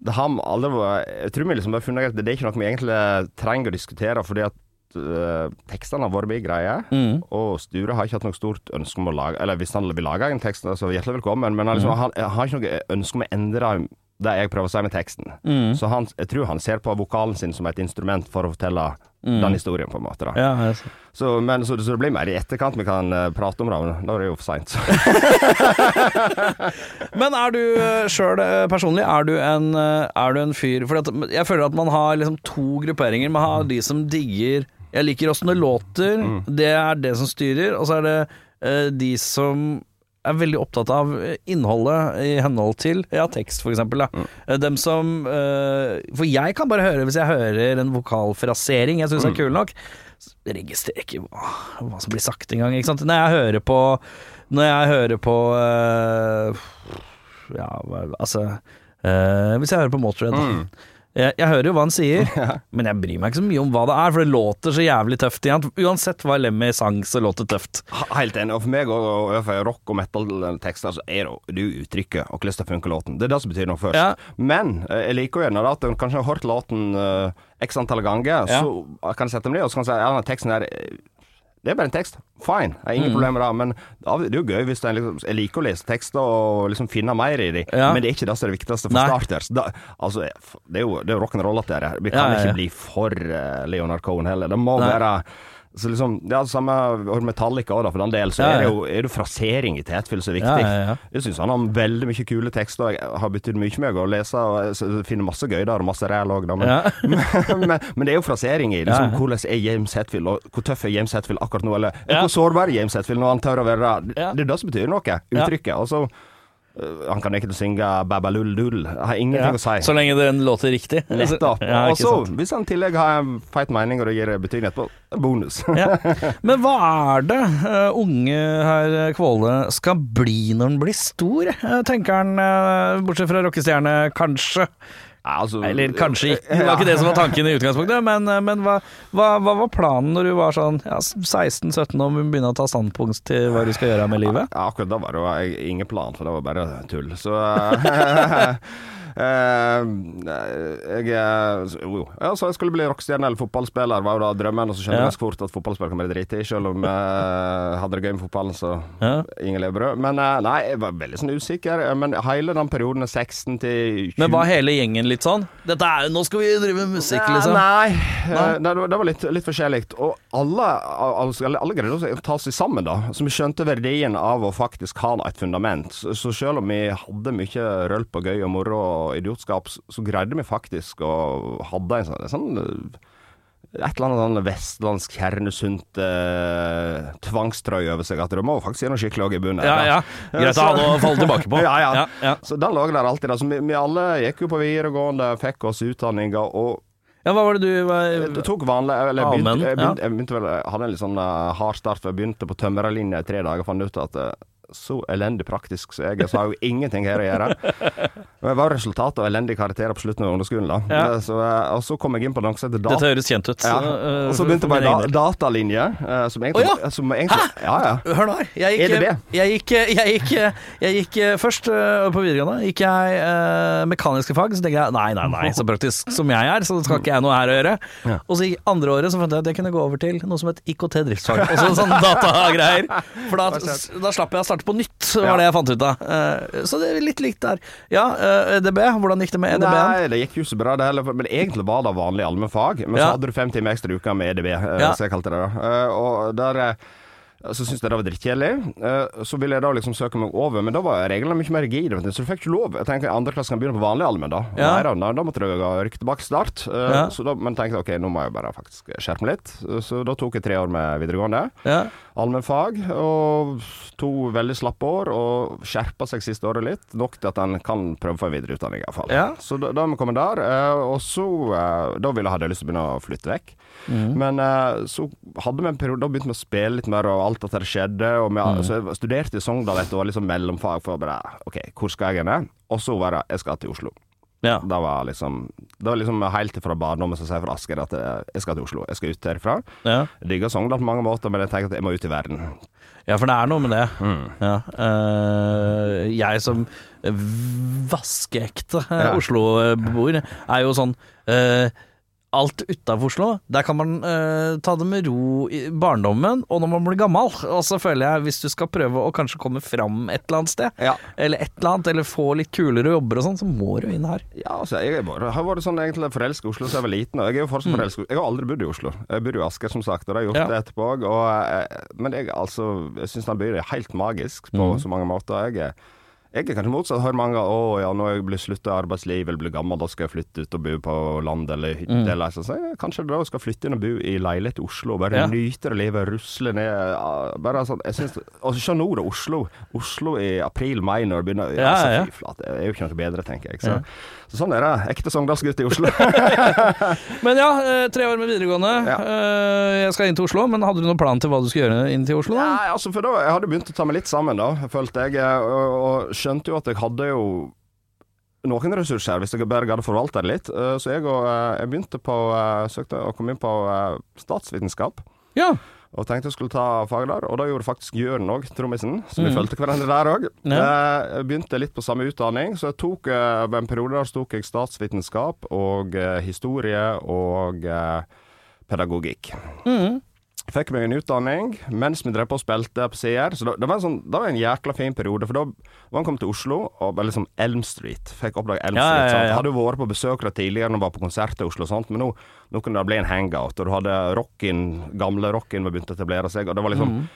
det har aldri vært Jeg tror vi liksom har funnet at det er ikke noe vi egentlig trenger å diskutere, fordi at uh, tekstene har vært mye greie, Mm. og Sture har ikke hatt noe stort ønske om å lage Eller hvis han vil lage en tekst, så hjertelig velkommen, men han, liksom, han, han har ikke noe ønske om å endre det jeg prøver å si med teksten. Så han, jeg tror han ser på vokalen sin som et instrument for å fortelle den historien, på en måte. da Ja, jeg ser. så, men, så, så det blir mer i etterkant vi kan uh, prate om det, da er det jo for seint. Men er du sjøl personlig, er du en, eh, er du en fyr For jeg føler at man har liksom to grupperinger. Man har de som digger Jeg liker åssen det låter, det er det som styrer. Og så er det uh, de som er veldig opptatt av innholdet i henhold til ja, tekst, for eksempel. Da. Eh, Dem som eh, For jeg kan bare høre, hvis jeg hører en vokalfrasering jeg syns er kul nok, registrerer ikke hva, hva som blir sagt engang. Når jeg hører på Når jeg hører på eh, Ja, altså Hvis jeg hører på Motörhead da. Jeg, jeg hører jo hva han sier, men jeg bryr meg ikke så mye om hva det er, for det låter så jævlig tøft igjen. Uansett hva Lemmy sang, så låter det tøft. Helt enig. Og for meg og, og for rock- og metal-tekster, så er det jo- uttrykket og hvordan det funker låten. Det er det som betyr noe først. Ja. Men eh, jeg liker jo gjerne at en kanskje har hørt låten uh, x antall ganger, Ja. så kan jeg sette meg ned og så kan jeg si at teksten der eh, det er bare en tekst. Fine. Jeg har ingen problemer med det. Men det er jo gøy hvis en liksom, jeg liker å lese tekster og liksom finne mer i dem. Ja. Men det er ikke det som er det viktigste for Nei. starters. Da, altså, det er jo, det er jo rock'n'roll at det er. Vi kan ja, ja. ikke bli for eh, Leonard Cohen heller. Det må Nei. være så liksom, det samme med Metallica òg, for den del. Så Ja, er det jo er det frasering i Tetfield som er viktig. Ja, ja, ja. Jeg syns han har veldig mye kule tekster. Jeg har betydd mye med meg å lese og finner masse gøy der, og masse ræl òg. Men, Ja. men, men, det er jo frasering i liksom, Ja, ja. hvordan er James Hetfield, og hvor tøff er James Hetfield akkurat nå, eller Ja. hvor sårbar er James Hetfield når han tør å være det. Ja. Det er det som betyr noe. Uttrykket. Og så øh, Han kan ikke synge babalull-dull. Har ingenting å si. Så lenge den låter riktig. Nettopp. Ja, og så, hvis han i tillegg har en feit mening og det gir betydning etterpå, er bonus. ja. Men hva er det uh, unge herr Kvåle skal bli når han blir stor? Eh, tenker han, uh, bortsett fra rockestjerne, kanskje. Ja, altså, Eller kanskje ikke, det var ikke det som var tanken i utgangspunktet, men, eh, men hva, hva, hva var planen når du var sånn ja, 16-17 og begynne å ta standpunkt til hva du skal gjøre med livet? Ja, akkurat da var det ingen plan, for det var bare tull. Så eh, eh, jeg eh, Jo, jo. Ja, så jeg skulle bli rockestjerne eller fotballspiller, var jo da drømmen. Og så skjønte jeg ganske fort at fotballspill kan være dritig, selv om jeg hadde det gøy med fotballen, så Ja. ingen levebrød. Men eh, nei, jeg var veldig sånn usikker. Men hele den perioden, 16 til 20 Men var hele gjengen litt sånn? Dette er, nå skal vi drive med musikk, liksom. Nei, Nei. nei det, var litt, litt forskjellig. Og alle, alle, alle greide å ta seg sammen, da. Så vi skjønte verdien av å faktisk ha et fundament. Så, så selv om vi hadde mye rølp og gøy og moro og idiotskap, så, greide vi faktisk å hadde en sånn, sånn eh, et eller annet sånn vestlandsk kjernesunt eh, tvangstrøye over seg. At det må faktisk gjøre noe skikkelig òg i bunnen. Ja, ja. Greit å ha noe å falle tilbake på. Ja, ja. Ja, ja. Så den lå der alltid. Altså, vi, vi alle gikk jo på videregående, fikk oss utdanninger. og Ja, hva var det du var jeg tok vanlig eller jeg begynte, jeg, begynte, jeg begynte vel Jeg hadde en litt sånn uh, hard start, for jeg begynte på tømrerlinja i tre dager. og Fant ut at eh, så elendig praktisk så jeg, så har jo ingenting her å gjøre. Men det var resultatet av elendige karakterer på slutten av ungdomsskolen. da. Ja. Eh, Så, eh, og så kom jeg inn på som heter Dette data. høres kjent ut. Ja. øh, Og så begynte jeg på da, datalinje. eh, Som egentlig, oh, ja. som egentlig Ja, ja. Hør nå her. Jeg gikk, EDB. jeg gikk, jeg gikk, jeg gikk eh, først på videregående gikk jeg øh, mekaniske fag. Så tenkte jeg nei, nei, nei, så praktisk som jeg er, så skal ikke jeg noe her å gjøre. Ja. Og så gikk andre året så fant jeg at jeg kunne gå over til noe som het IKT-driftsfag. Og så sånn datagreier. For da, da slapp jeg å starte på nytt, var det jeg fant ut av. Eh, Så det er litt likt der. Ja, EDB, hvordan gikk det med EDB-en? Nei, det gikk jo så bra det heller. Men egentlig var det vanlig allmennfag. Men så hadde du fem timer ekstra i uka med EDB, eh, Ja. som jeg kalte det. da. Eh, Og der eh, så syntes jeg det var drittkjedelig. Eh, Så ville jeg da liksom søke meg over, men da var reglene mye mer rigide. Så du fikk ikke lov. Jeg tenker Andre klasse kan begynne på vanlig allmenn, da. Ja. Nei da, da måtte ha rykke tilbake start. Eh, Ja. Så da, men tenkte jeg ok, nå må jeg bare faktisk skjerpe meg litt. Så da tok jeg tre år med videregående. Ja. Allmennfag, og to veldig slappe år, og skjerpa seg siste året litt. Nok til at en kan prøve for en videreutdanning, iallfall. Ja. Så da, da er vi kommet der. eh, og så eh, Da ville hadde jeg lyst til å begynne å flytte vekk. Mm. Men eh, så hadde vi en periode Da begynte vi å spille litt mer, og alt at det skjedde. Og vi, Mm. Så jeg studerte i Sogndal et år, liksom mellomfag, for å bare OK, hvor skal jeg hen? Og så var det jeg skal til Oslo. Ja. Det var liksom Det var liksom helt fra barndommen som sier fra Asker at eh, jeg skal til Oslo. Jeg skal ut herfra. ja. Digger Sogndal på mange måter, men jeg tenker at jeg må ut i verden. Ja, for det er noe med det. Mm. Ja. Uh, jeg som vaskeekte Ja. Oslo-beboer er jo sånn eh, Alt utafor Oslo, der kan man uh, ta det med ro i barndommen og når man blir gammel. Og så føler jeg, hvis du skal prøve å kanskje komme fram et eller annet sted, Ja. eller et eller annet, eller få litt kulere jobber og sånn, så må du inn her. Ja, altså, jeg bare, har vært sånn egentlig forelska i Oslo siden jeg var liten. Og jeg er jo fortsatt forelsket. Jeg har aldri bodd i Oslo. Jeg bodde i Asker, som sagt, og det har jeg gjort Ja. det etterpå òg. eh, Men jeg, altså, jeg syns den byen er helt magisk på så mange måter. Jeg er, jeg er kanskje motsatt. Hører mange å ja, nå er jeg blir slutta i arbeidslivet eller blir gammel, da skal jeg flytte ut og bo på land eller hytte. Eller så sier jeg kanskje da skal flytte inn og bo i leilighet i Oslo og bare Ja. nyte det livet, rusle ned Bare sånn, jeg synes, Og se nå, da. Oslo. Oslo i april-mai når det begynner. Ja, altså, ja. Fy flate, det er jo ikke noe bedre, tenker jeg. Så, så sånn er det. Ekte sogndalsgutt i Oslo. Men ja, eh, tre år med videregående. Eh, jeg skal inn til Oslo, men hadde du noen plan til hva du skulle gjøre inn til Oslo? da? Nei, altså for da, Jeg hadde begynt å ta meg litt sammen, da, følte jeg. Og, og skjønte jo at jeg hadde jo noen ressurser, hvis jeg bare hadde forvalta det litt. Eh, Så jeg, og, eh, jeg begynte på eh, Søkte å komme inn på statsvitenskap. Ja. Og tenkte jeg skulle ta fag der, og da gjorde faktisk Jørn òg, trommisen. Så vi Mm. fulgte hverandre der òg. Ja. Begynte litt på samme utdanning, så jeg tok en periode der tok jeg statsvitenskap og historie og pedagogikk. Mhm. Fikk meg en utdanning mens vi drev på og spilte på CR. Så det, det, var en sånn, det var en jækla fin periode. For da var han kommet til Oslo, og var liksom Elm Street. Fikk oppdaget Elm Ja, Street. ja, sant? ja. Hadde jo vært på besøk der tidligere når jeg var på konsert i Oslo og sånt, men nå, nå kunne det bli en hangout. Og du hadde rocken, gamle rocken var begynt å etablere seg, og det var liksom mm.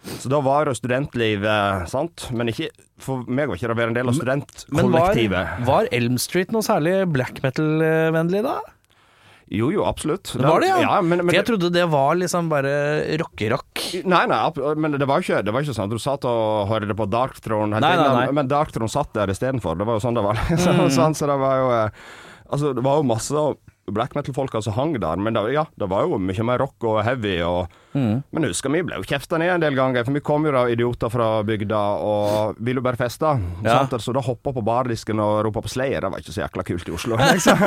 Så da var det studentlivet, sant. Men ikke For meg var ikke det å være en del av studentkollektivet. Men var, var Elm Street noe særlig black metal-vennlig da? Jo, jo, absolutt. Det var det, ja. ja men, men jeg trodde det var liksom bare rockerock. Nei, nei, men det var ikke, det var ikke sånn at du satt og hørte på Dark Throne Nei, nei, nei. Men Dark Throne satt der istedenfor. Det var jo sånn det var. Så, Mm. sånn, så det var jo eh, Altså, det var jo masse black metal-folka som hang der, men det, ja, det var jo mye mer rock og heavy. Og, Mm. Men husker vi ble jo kjefta ned en del ganger, for vi kom jo da idioter fra bygda og ville jo bare feste. Ja. Sant? Så da hoppa på bardisken og ropa på Slayer, det var ikke så jækla kult i Oslo. Liksom.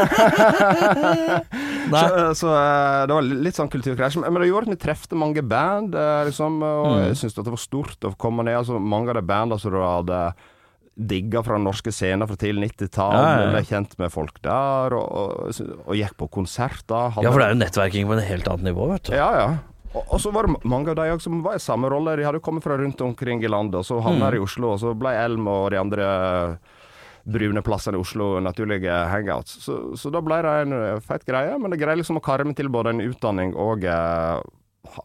Så, så eh, det var litt sånn kulturkrasj. Men det gjorde at vi trefte mange band, eh, liksom. Og Mm. jeg syntes det var stort å komme ned. Altså, mange av de bandene som du hadde digga fra norske scener fra tidlig 90-tall. Ja, ja, ja. Ble kjent med folk der, og, og, og gikk på konserter. Ja, for det er jo nettverking på et helt annet nivå, vet du. ja, ja. Og, og så var det mange av de som var i samme rolle. De hadde kommet fra rundt omkring i landet, og så havna Mm. i Oslo. Og så ble Elm og de andre brune plassene i Oslo naturlige hangouts. Så, så da ble det en eh, feit greie. Men det greier liksom å karme til både en utdanning og eh, ha,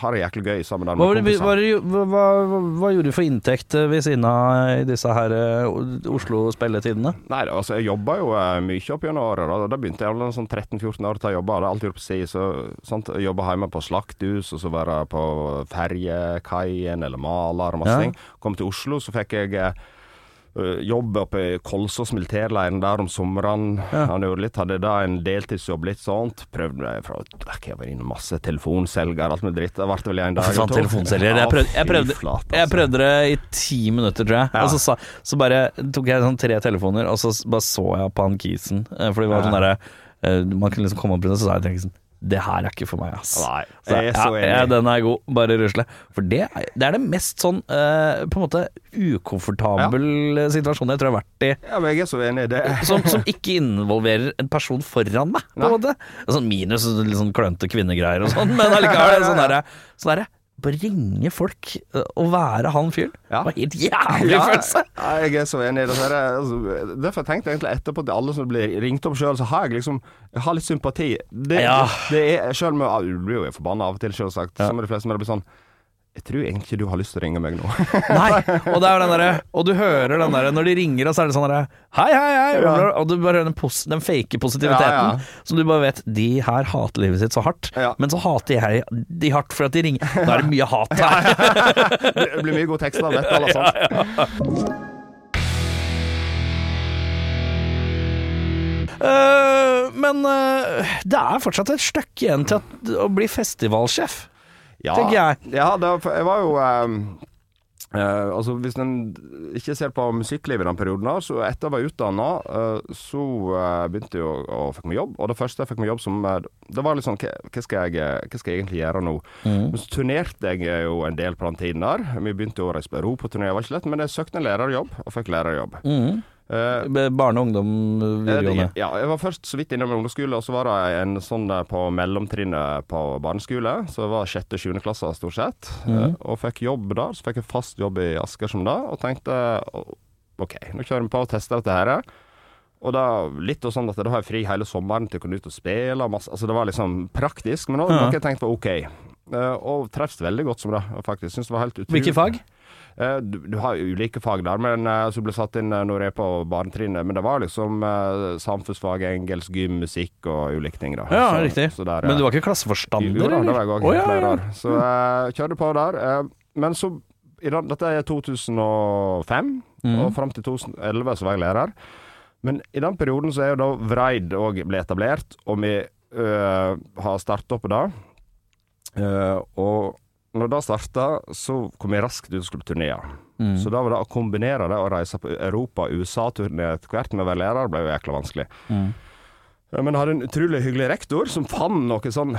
ha det jæklig gøy sammen med var kompisene. hva, hva, hva, hva gjorde du for inntekt eh, ved siden av disse her eh, Oslo-spilletidene? Nei, altså jeg jobba jo eh, mye opp gjennom året. Da, da begynte jeg sånn 13-14 år til å jobbe. Jeg hadde alltid gjort på si, så jeg Jobba hjemme på slakthus, og så være på ferjekaien eller maler og masse Ja. ting. Kom til Oslo, så fikk jeg eh, jobb oppe i Kolsås militærleiren der om somrene. Han gjorde litt, hadde da en deltidsjobb, litt sånt. Prøvde meg fra Jeg var innom masse telefonselger, alt med dritt. Det ble vel en dag faen, telefonselger. Jeg prøvde, jeg, prøvde, altså. jeg prøvde det i ti minutter, tror jeg. Ja. Og så, sa, så bare tok jeg sånn tre telefoner, og så bare så jeg på han kisen. eh, For det var Ja. sånn derre eh, Man kunne liksom komme opp i det, så sa jeg til kisen Det her er ikke for meg, ass. Nei, jeg er så ja, enig. ja, den er god. Bare rusle. For det, er- det er det mest sånn eh, på en måte ukomfortabel situasjon jeg tror jeg har vært i. Ja, men jeg er så enig det. Som, som ikke involverer en person foran meg, på en måte. Sånn minus litt sånn klønete kvinnegreier og sånn, men allikevel er det sånn derre sånn derre Ringe folk å og være han fyren. Ja. Det var helt jævlig følelse. Ja, jeg er så enig i det. her. Altså, derfor tenkte jeg egentlig etterpå til alle som blir ringt opp sjøl, så har jeg liksom Jeg har litt sympati. Det, Ja. det er Sjøl om jeg blir jo forbanna av og til, selvsagt, som de fleste, men det blir sånn Jeg tror egentlig ikke du har lyst til å ringe meg nå. Nei, og det er den derre Og du hører den derre når de ringer, og så er det sånn derre Hei, hei, hei. Ja. Og du bare hører den, pos den fake positiviteten. Ja, ja. Som du bare vet De her hater livet sitt så hardt, men så hater jeg de hardt for at de ringer. Da er det mye hat her. det blir mye god tekst av dette. Eller sånt. Uh, men uh, det er fortsatt et stykke igjen til å bli festivalsjef. Ja, tenker jeg. Ja, det, var- jeg var jo um eh, altså Hvis en ikke ser på musikklivet i den perioden, her, så etter jeg var utdanna, så eh, begynte jeg å, å fikk meg jobb. Og det første jeg fikk meg jobb som eh, Det var litt sånn Hva, hva, skal, jeg, eh, hva skal jeg egentlig gjøre nå? Men så turnerte jeg eh, jo en del på den tiden der. Vi begynte å reise på Europaturné, det var ikke lett, men jeg søkte en lærerjobb, og fikk lærerjobb. Mm. Eh, Barne- og ungdom Eh, videregående. det- Ja, jeg var først så vidt innom ungdomsskole, og så var det en sånn på mellomtrinnet på barneskole. Så det var sjette sjuende klasse stort sett. Eh, Og fikk jobb der. Så fikk jeg fast jobb i Asker som da, og tenkte OK, nå kjører vi på og tester dette her. Og da litt og sånn at da har jeg fri hele sommeren til å kunne ut og spille. og Masse, altså det var liksom praktisk, men også Ja. noe jeg tenkte var OK. Uh, og treffes veldig godt som det, faktisk. Syns det var helt utrolig. Hvilke fag? Eh, Du, du har jo ulike fag der, men eh, som ble satt inn eh, når jeg er på barnetrinnet. Men det var liksom samfunnsfag, engelsk, gym, musikk og ulike ting. da. Ja, Så- riktig. så der, Men du var ikke klasseforstander, jo, da, var jeg òg Å, ja, ja. Så jeg kjørte på der. Men så i den, Dette er 2005, Mm. og fram til 2011 så var jeg lærer. Men i den perioden så er jo da Vreid òg ble etablert, og vi øh, har starta opp da. Uh, og når det starta, så kom jeg raskt ut og skulle turnere. Mm. Så da var det å kombinere det å reise på Europa- og USA-turné etter hvert med å være lærer, ble jo jækla vanskelig. Mm. Men jeg hadde en utrolig hyggelig rektor som fant noe sånn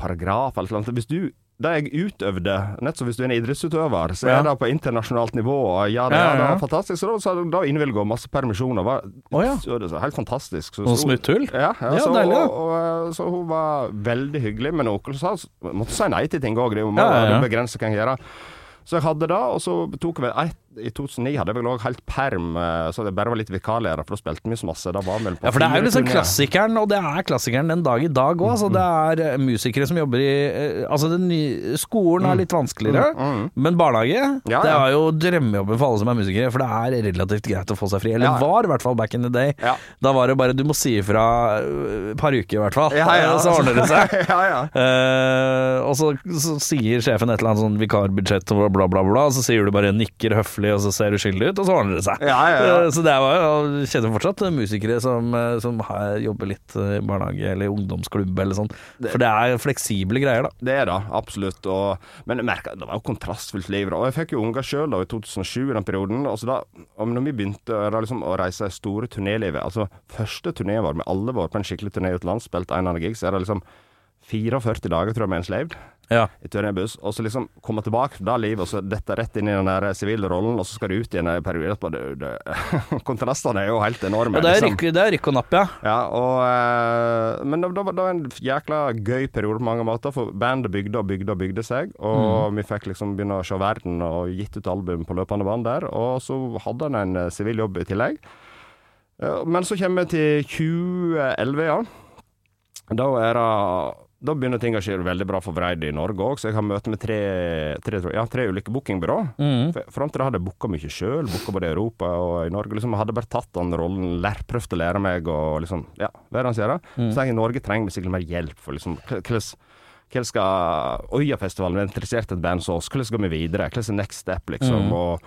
paragraf eller noe. Hvis du det jeg utøvde, nett som hvis du er en idrettsutøver, så Ja. er det på internasjonalt nivå. Ja, det, Ja, ja, det var fantastisk. Så da, så da innvilga hun masse permisjoner. Var, oh, ja. så det var helt fantastisk. Så, Noen så- smutthull? Ja, ja, Ja, så, deilig, og, og, så hun var veldig hyggelig, men hun sa, måtte si nei til ting òg. Det må begrenset hva en gjør. Så jeg hadde det, og så tok vi ett et, I 2009 hadde jeg vel òg helt perm, eh, så det bare var litt vikarlærer, for da spilte vi så masse. Da var vel på Ja, for det er jo liksom klassikeren, og det er klassikeren den dag i dag òg. Altså, det er eh, musikere som jobber i eh, Altså, den nye, skolen er litt vanskeligere, men barnehage, ja, Ja, det er jo drømmejobben for alle som er musikere, for det er relativt greit å få seg fri. Eller Ja. var i hvert fall back in the day. Da var det bare Du må si ifra et par uker i hvert fall, Ja, ja, så ordner det seg. ja, ja. Eh, og så, så sier sjefen et eller annet sånn vikarbudsjett og bla, bla, bla, så sier du bare nikker høflig, og så ser du skyldig ut, og så ordner det seg. Ja, ja, ja. Eh, Så det var jo kjenner fortsatt musikere som, eh, som har, jobber litt i barnehage eller ungdomsklubb eller sånn. For det er fleksible greier, da. Det er det, absolutt. Og, men jeg merker, det var jo kontrastfullt liv. da. Og jeg fikk jo unger sjøl i 2007, i den perioden. Og så da, og når vi begynte da, liksom, å reise store turnélivet Altså, første turneen vår med alle våre på en skikkelig turné utenlands, spilt en eller annen gig, så er det liksom 44 dager, tror jeg, med enslaved Ja. i turnébuss. Og så liksom komme tilbake fra det livet, og så dette rett inn i den der sivile rollen, og så skal du ut igjen en periode kontrastene er jo helt enorme. Og det er liksom. rykk, det og napp, ja. Ja, og, eh, men det, det, var, det var en jækla gøy periode på mange måter, for bandet bygde og bygde og bygde seg. Og vi fikk liksom begynne å se verden og gitt ut album på løpende bånd der. Og så hadde han en eh, sivil jobb i tillegg. Eh, men så kommer vi til 2011, ja. Da er det da begynner ting å skje veldig bra for Vreid i Norge òg, så jeg har møte med tre, tre, ja, tre ulike bookingbyrå. Mm. Fram til da hadde jeg booka mye sjøl, booka både i Europa og i Norge. Liksom, jeg hadde bare tatt den rollen, lær, prøvd å lære meg og liksom, ja, hva er det han sier da? Så jeg i Norge trenger sikkert mer hjelp for liksom, hva- hvordan hvordan skal Øyafestivalen være interessert i et band som oss? Hvordan skal vi videre? Hvordan er next step, liksom? Og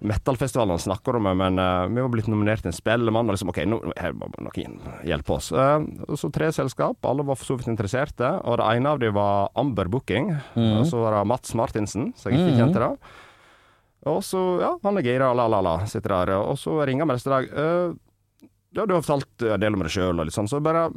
metal-festivalene snakker om men uh, vi var blitt nominert til en Spellemann. Og liksom, OK, nå her må noen hjelpe oss. Uh, så tre selskap, alle var for så vidt interesserte. Og det ene av dem var Amber Booking. Og så var det Mats Martinsen, som jeg ikke kjente da. Og så, ja, han er gira, la, la, la, sitter der. Og så ringer vi neste dag. Uh, ja, du har fortalt en del om deg sjøl, og litt sånn, så bare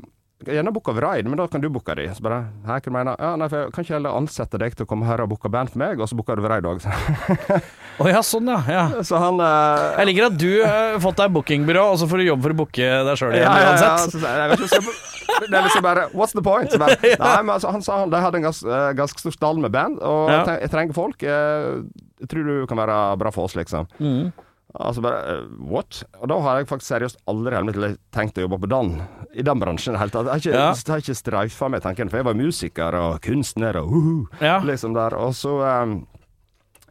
Gjerne booka Vreid, men da kan du booke de. Så bare Hæ, hva du mener Ja, nei, for jeg kan ikke heller ansette deg til å komme her og booke band for meg, og så booker du Vreid òg. Å ja, sånn ja. ja. Så han eh, Jeg liker at du har fått deg bookingbyrå, og så får du jobb for å booke deg sjøl igjen ja, ja, ja, uansett. så sier jeg, jeg vet ikke, skal jeg- det er liksom bare What's the point? Så bare, Nei, men altså, han sa han de hadde en gans, eh, ganske stor stall med band, og Ja. jeg tre- jeg trenger folk. eh, Jeg tror du kan være bra for oss, liksom. Mm. Altså bare uh, What? Og da har jeg faktisk seriøst aldri liv tenkt å jobbe på den. I den bransjen i det hele tatt. Jeg har ikke, Ja. ikke streifa meg tanken, for jeg var musiker og kunstner og uhu, Ja. liksom der. Og så um,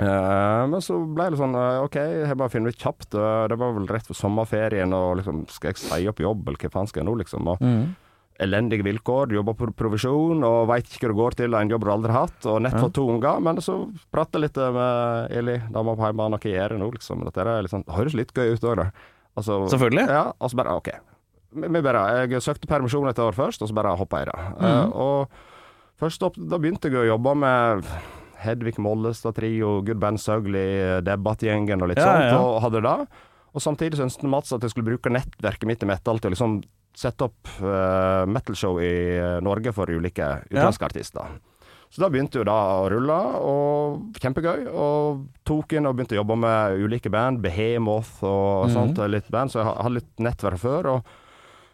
uh, men så ble det sånn uh, OK, jeg bare finner ut kjapt. Det var vel rett for sommerferien, og liksom Skal jeg si opp jobb, eller hva faen skal jeg nå, liksom? Og Mm. Elendige vilkår, jobber på provisjon og veit ikke hva det går til, en jobb du aldri har hatt, og nett fått to unger. Men så prater litt med Eli, dama på hjemme, hva gjør nå, liksom. Dette er liksom, det høres litt gøy ut òg, da. Altså, Selvfølgelig. Ja, og så bare OK. Vi bare, jeg søkte permisjon et år først, og så bare hoppa jeg i det. Eh, og først opp, da begynte jeg å jobbe med Hedvig Mollestad Trio, Good Band Søgli, Debattgjengen og litt Ja, sånt, ja. og hadde det. Og samtidig så ønsket Mats at jeg skulle bruke nettverket mitt i metal til å liksom sette opp uh, metalshow i eh, Norge for ulike utenlandske artister. Så da begynte jo da å rulle, og kjempegøy. Og tok inn og begynte å jobbe med ulike band, Behemoth og sånt, og litt band, så jeg hadde litt nettverk før. og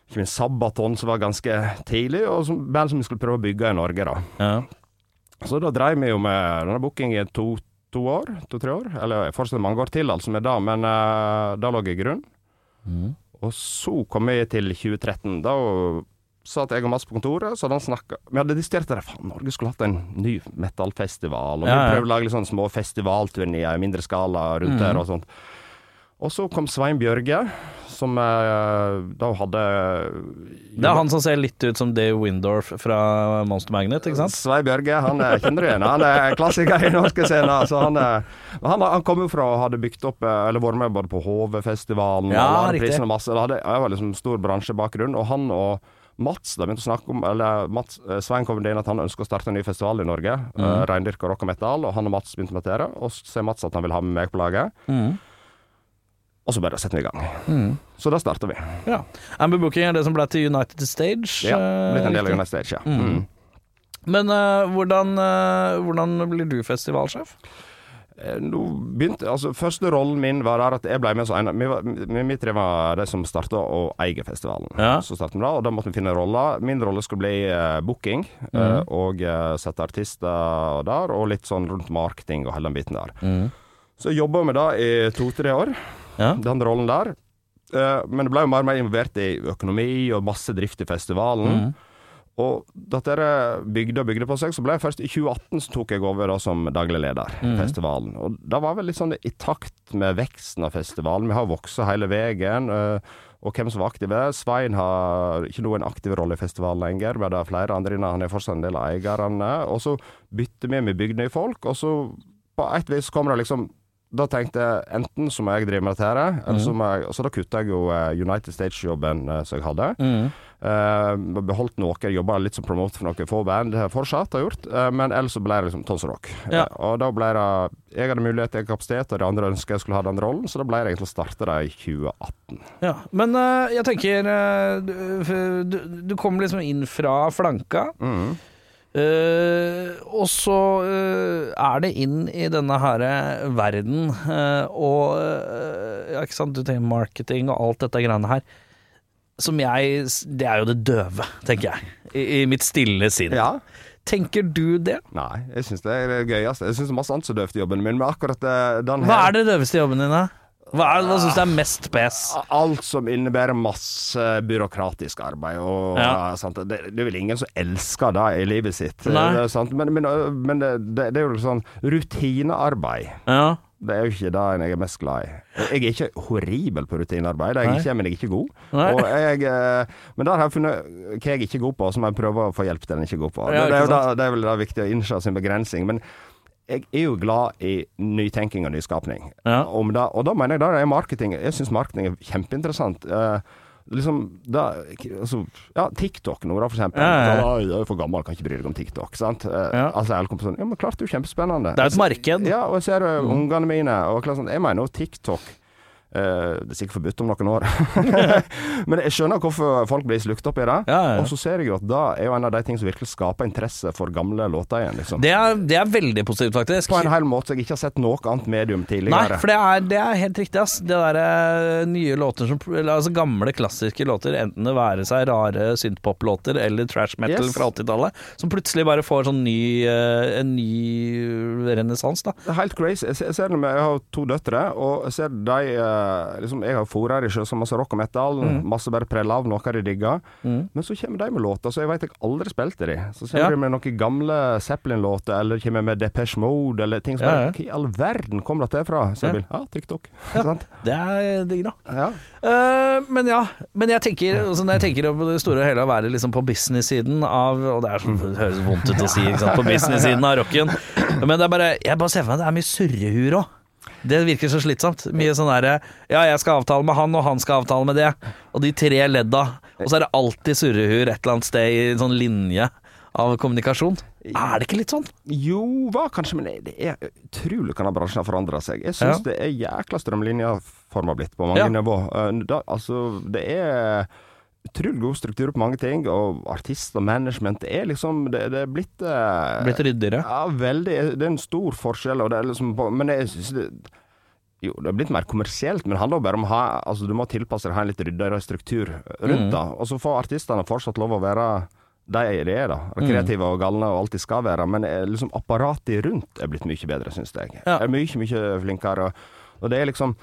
ikke minst Sabaton, som var ganske tidlig, og som band som vi skulle prøve å bygge i Norge. da. Ja. Så da dreiv vi jo med denne bookingen i to, to år, to-tre år. Eller fortsatt mange år til, altså, med det, men uh, da lå jeg i grunn. Og så kom vi til 2013. Da satt jeg og Mads på kontoret, så han snakka Vi hadde diskutert det. Faen, Norge skulle hatt en ny metallfestival. Og Ja, vi prøvde å lage litt sånne små festivalturneer i mindre skala rundt der og sånt. Og så kom Svein Bjørge, som eh, da hadde Det er han som ser litt ut som Dave Windorf fra Monster Magnet, ikke sant? Svein Bjørge, han er, kjenner du igjen? Han er klassiker i norske scener. Så han, er, han, han kom jo fra å hadde bygd opp eh, Eller vært med både på HV-festivalen Ja, og og masse. Det hadde, det var liksom stor bransjebakgrunn. Og han og Mats da begynte å snakke om Eller Mats, eh, Svein kom inn at han ønsker å starte en ny festival i Norge. Mm. Uh, Reindyrka rock og metal. Og han og Mats begynte med matere, Og så ser Mats at han vil ha med meg på laget. Mm. Og så bare setter vi i gang. Så da starter vi. Ja. Amber Booking er det som ble til United Stage. Ja, eh, Blitt en del av. United Stage, ja. Mm. Men uh, hvordan, uh, hvordan blir du festivalsjef? Eh, Nå begynte, altså Første rollen min var der at jeg ble med som en Vi, vi, vi tre var de som starta å eie festivalen. Ja. Så startet vi da, og da måtte vi finne roller. Min rolle skulle bli uh, booking eh, og sette artister der, og litt sånn rundt marketing og hele den biten der. Så jeg jobba med det i to-tre år, Ja. den rollen der. Eh, men det ble jo mer og mer involvert i økonomi og masse drift i festivalen. Og dette bygde og bygde på seg, så ble jeg først i 2018 så tok jeg over da som daglig leder i festivalen. Og det var vel litt sånn i takt med veksten av festivalen. Vi har vokst hele veien. øh, Og hvem som var aktive. Svein har ikke noen aktiv rolle i festivalen lenger, men det er flere andre inne. Han er fortsatt en del av eierne. Og så bytter vi med bygde folk, og så på et vis kommer det liksom da tenkte jeg enten så må jeg drive med dette her, eller så må jeg Så da kutta jeg jo eh, United Stage-jobben eh, som jeg hadde. Eh, beholdt noe, jobba litt som promoter for noen få band, jeg fortsatt har gjort. Uh, men ellers så ble det liksom Tons Rock. Ja. Uh, og da ble det Jeg hadde mulighet til kapasitet, og de andre ønska jeg skulle ha den rollen, så da ble det egentlig å starte det i 2018. Ja, men jeg tenker du, du, du kom liksom inn fra flanka, Mm. Eh, og så uh, er det inn i denne her verden, uh, og ja, ikke sant, du tenker marketing og alt dette greiene her, som jeg Det er jo det døve, tenker jeg, i, i mitt stille sinn. Ja. Tenker du det? Nei, jeg syns det er det gøyeste. Jeg syns det masse annet er døvt i jobben min, men akkurat den her Hva er det døveste i jobben din, da? Hva, er, hva syns du er mest pes? Alt som innebærer masse byråkratisk arbeid. Og, Ja. sant? Det, det er vel ingen som elsker det i livet sitt. Det sant? Men, men, men det, det er jo sånn rutinearbeid. Ja. Det er jo ikke det jeg er mest glad i. Jeg er ikke horribel på rutinearbeid, det jeg ikke, men jeg er ikke god. Og jeg, eh, men der har jeg funnet hva jeg ikke er god på, så må jeg prøve å få hjelp til den ikke er god på. Ja, er det er vel da viktig å innse sin begrensning. Men jeg er jo glad i nytenking og nyskapning. Ja. Om det, og da mener jeg da er marketing Jeg syns marketing er kjempeinteressant. Eh, liksom da, altså, ja, TikTok nå, da, for eksempel. Ja, ja, Da, er for gammel, kan ikke bry deg om TikTok. Sant? Eh. Altså, alle kommer sånn Ja, men klart det er jo kjempespennende. Det er et marked. Ja, og jeg ser mm. ungene mine og klart sånn, Jeg mener jo TikTok Det er sikkert forbudt om noen år. Men jeg skjønner hvorfor folk blir slukt opp i det. Ja, ja. Og så ser jeg jo at det er jo en av de tingene som virkelig skaper interesse for gamle låter igjen. Liksom. Det er, det er veldig positivt, faktisk. På en hel måte jeg ikke har sett noe annet medium tidligere. Nei, for det er, det er helt riktig, ass. Det derre nye låter som altså gamle, klassiske låter, enten det være seg rare synthpop-låter eller trash metal Yes. fra 80-tallet, som plutselig bare får sånn ny eh, En ny renessanse, da. Det er helt crazy. Jeg ser, jeg ser jeg har to døtre, og jeg ser de eh, liksom, Jeg har fôra dem så masse rock og metal, Mm. masse bare prella av noe de digger. Men så kommer de med låter så jeg vet jeg aldri spilte de. Så kommer Ja. de med noen gamle Zeppelin-låter, eller kommer med Depeche Mode, eller ting som Ja, ja. Hva i all verden kommer dette fra? Så jeg vil Ja, TikTok. Sant? Det er digg, da. Ja. Uh, men ja, men jeg tenker altså når jeg tenker på det store og hele å være liksom på business-siden av Og det, så, det høres vondt ut å si, ikke sant, på business-siden av rocken. Men det er bare Jeg bare ser for meg det er mye surrehur òg. Det virker så slitsomt. Mye sånn derre Ja, jeg skal avtale med han, og han skal avtale med det. Og de tre ledda. Og så er det alltid surrehur et eller annet sted i en sånn linje av kommunikasjon. Er det ikke litt sånn? Jo, hva kanskje, men det er utrolig hvordan bransjen har forandra seg. Jeg syns Ja. det er jækla strømlinjeforma blitt på mange Ja. nivå. Eh, Da, altså, det er utrolig god struktur på mange ting, og artist og management det er liksom Det, det er blitt eh, Blitt ryddigere? Ja, veldig. Det er en stor forskjell, og det er liksom på, Men jeg synes det jo, det er blitt mer kommersielt, men det handler jo bare om ha Altså, du må tilpasse deg, ha en litt ryddigere struktur rundt Mm. Og så får artistene fortsatt lov å være de de er, da. Mm. Kreative og galne og alt de skal være. Men eh, liksom apparatet rundt er blitt mye bedre, syns jeg. Ja. Er mye, mye flinkere. Og det er liksom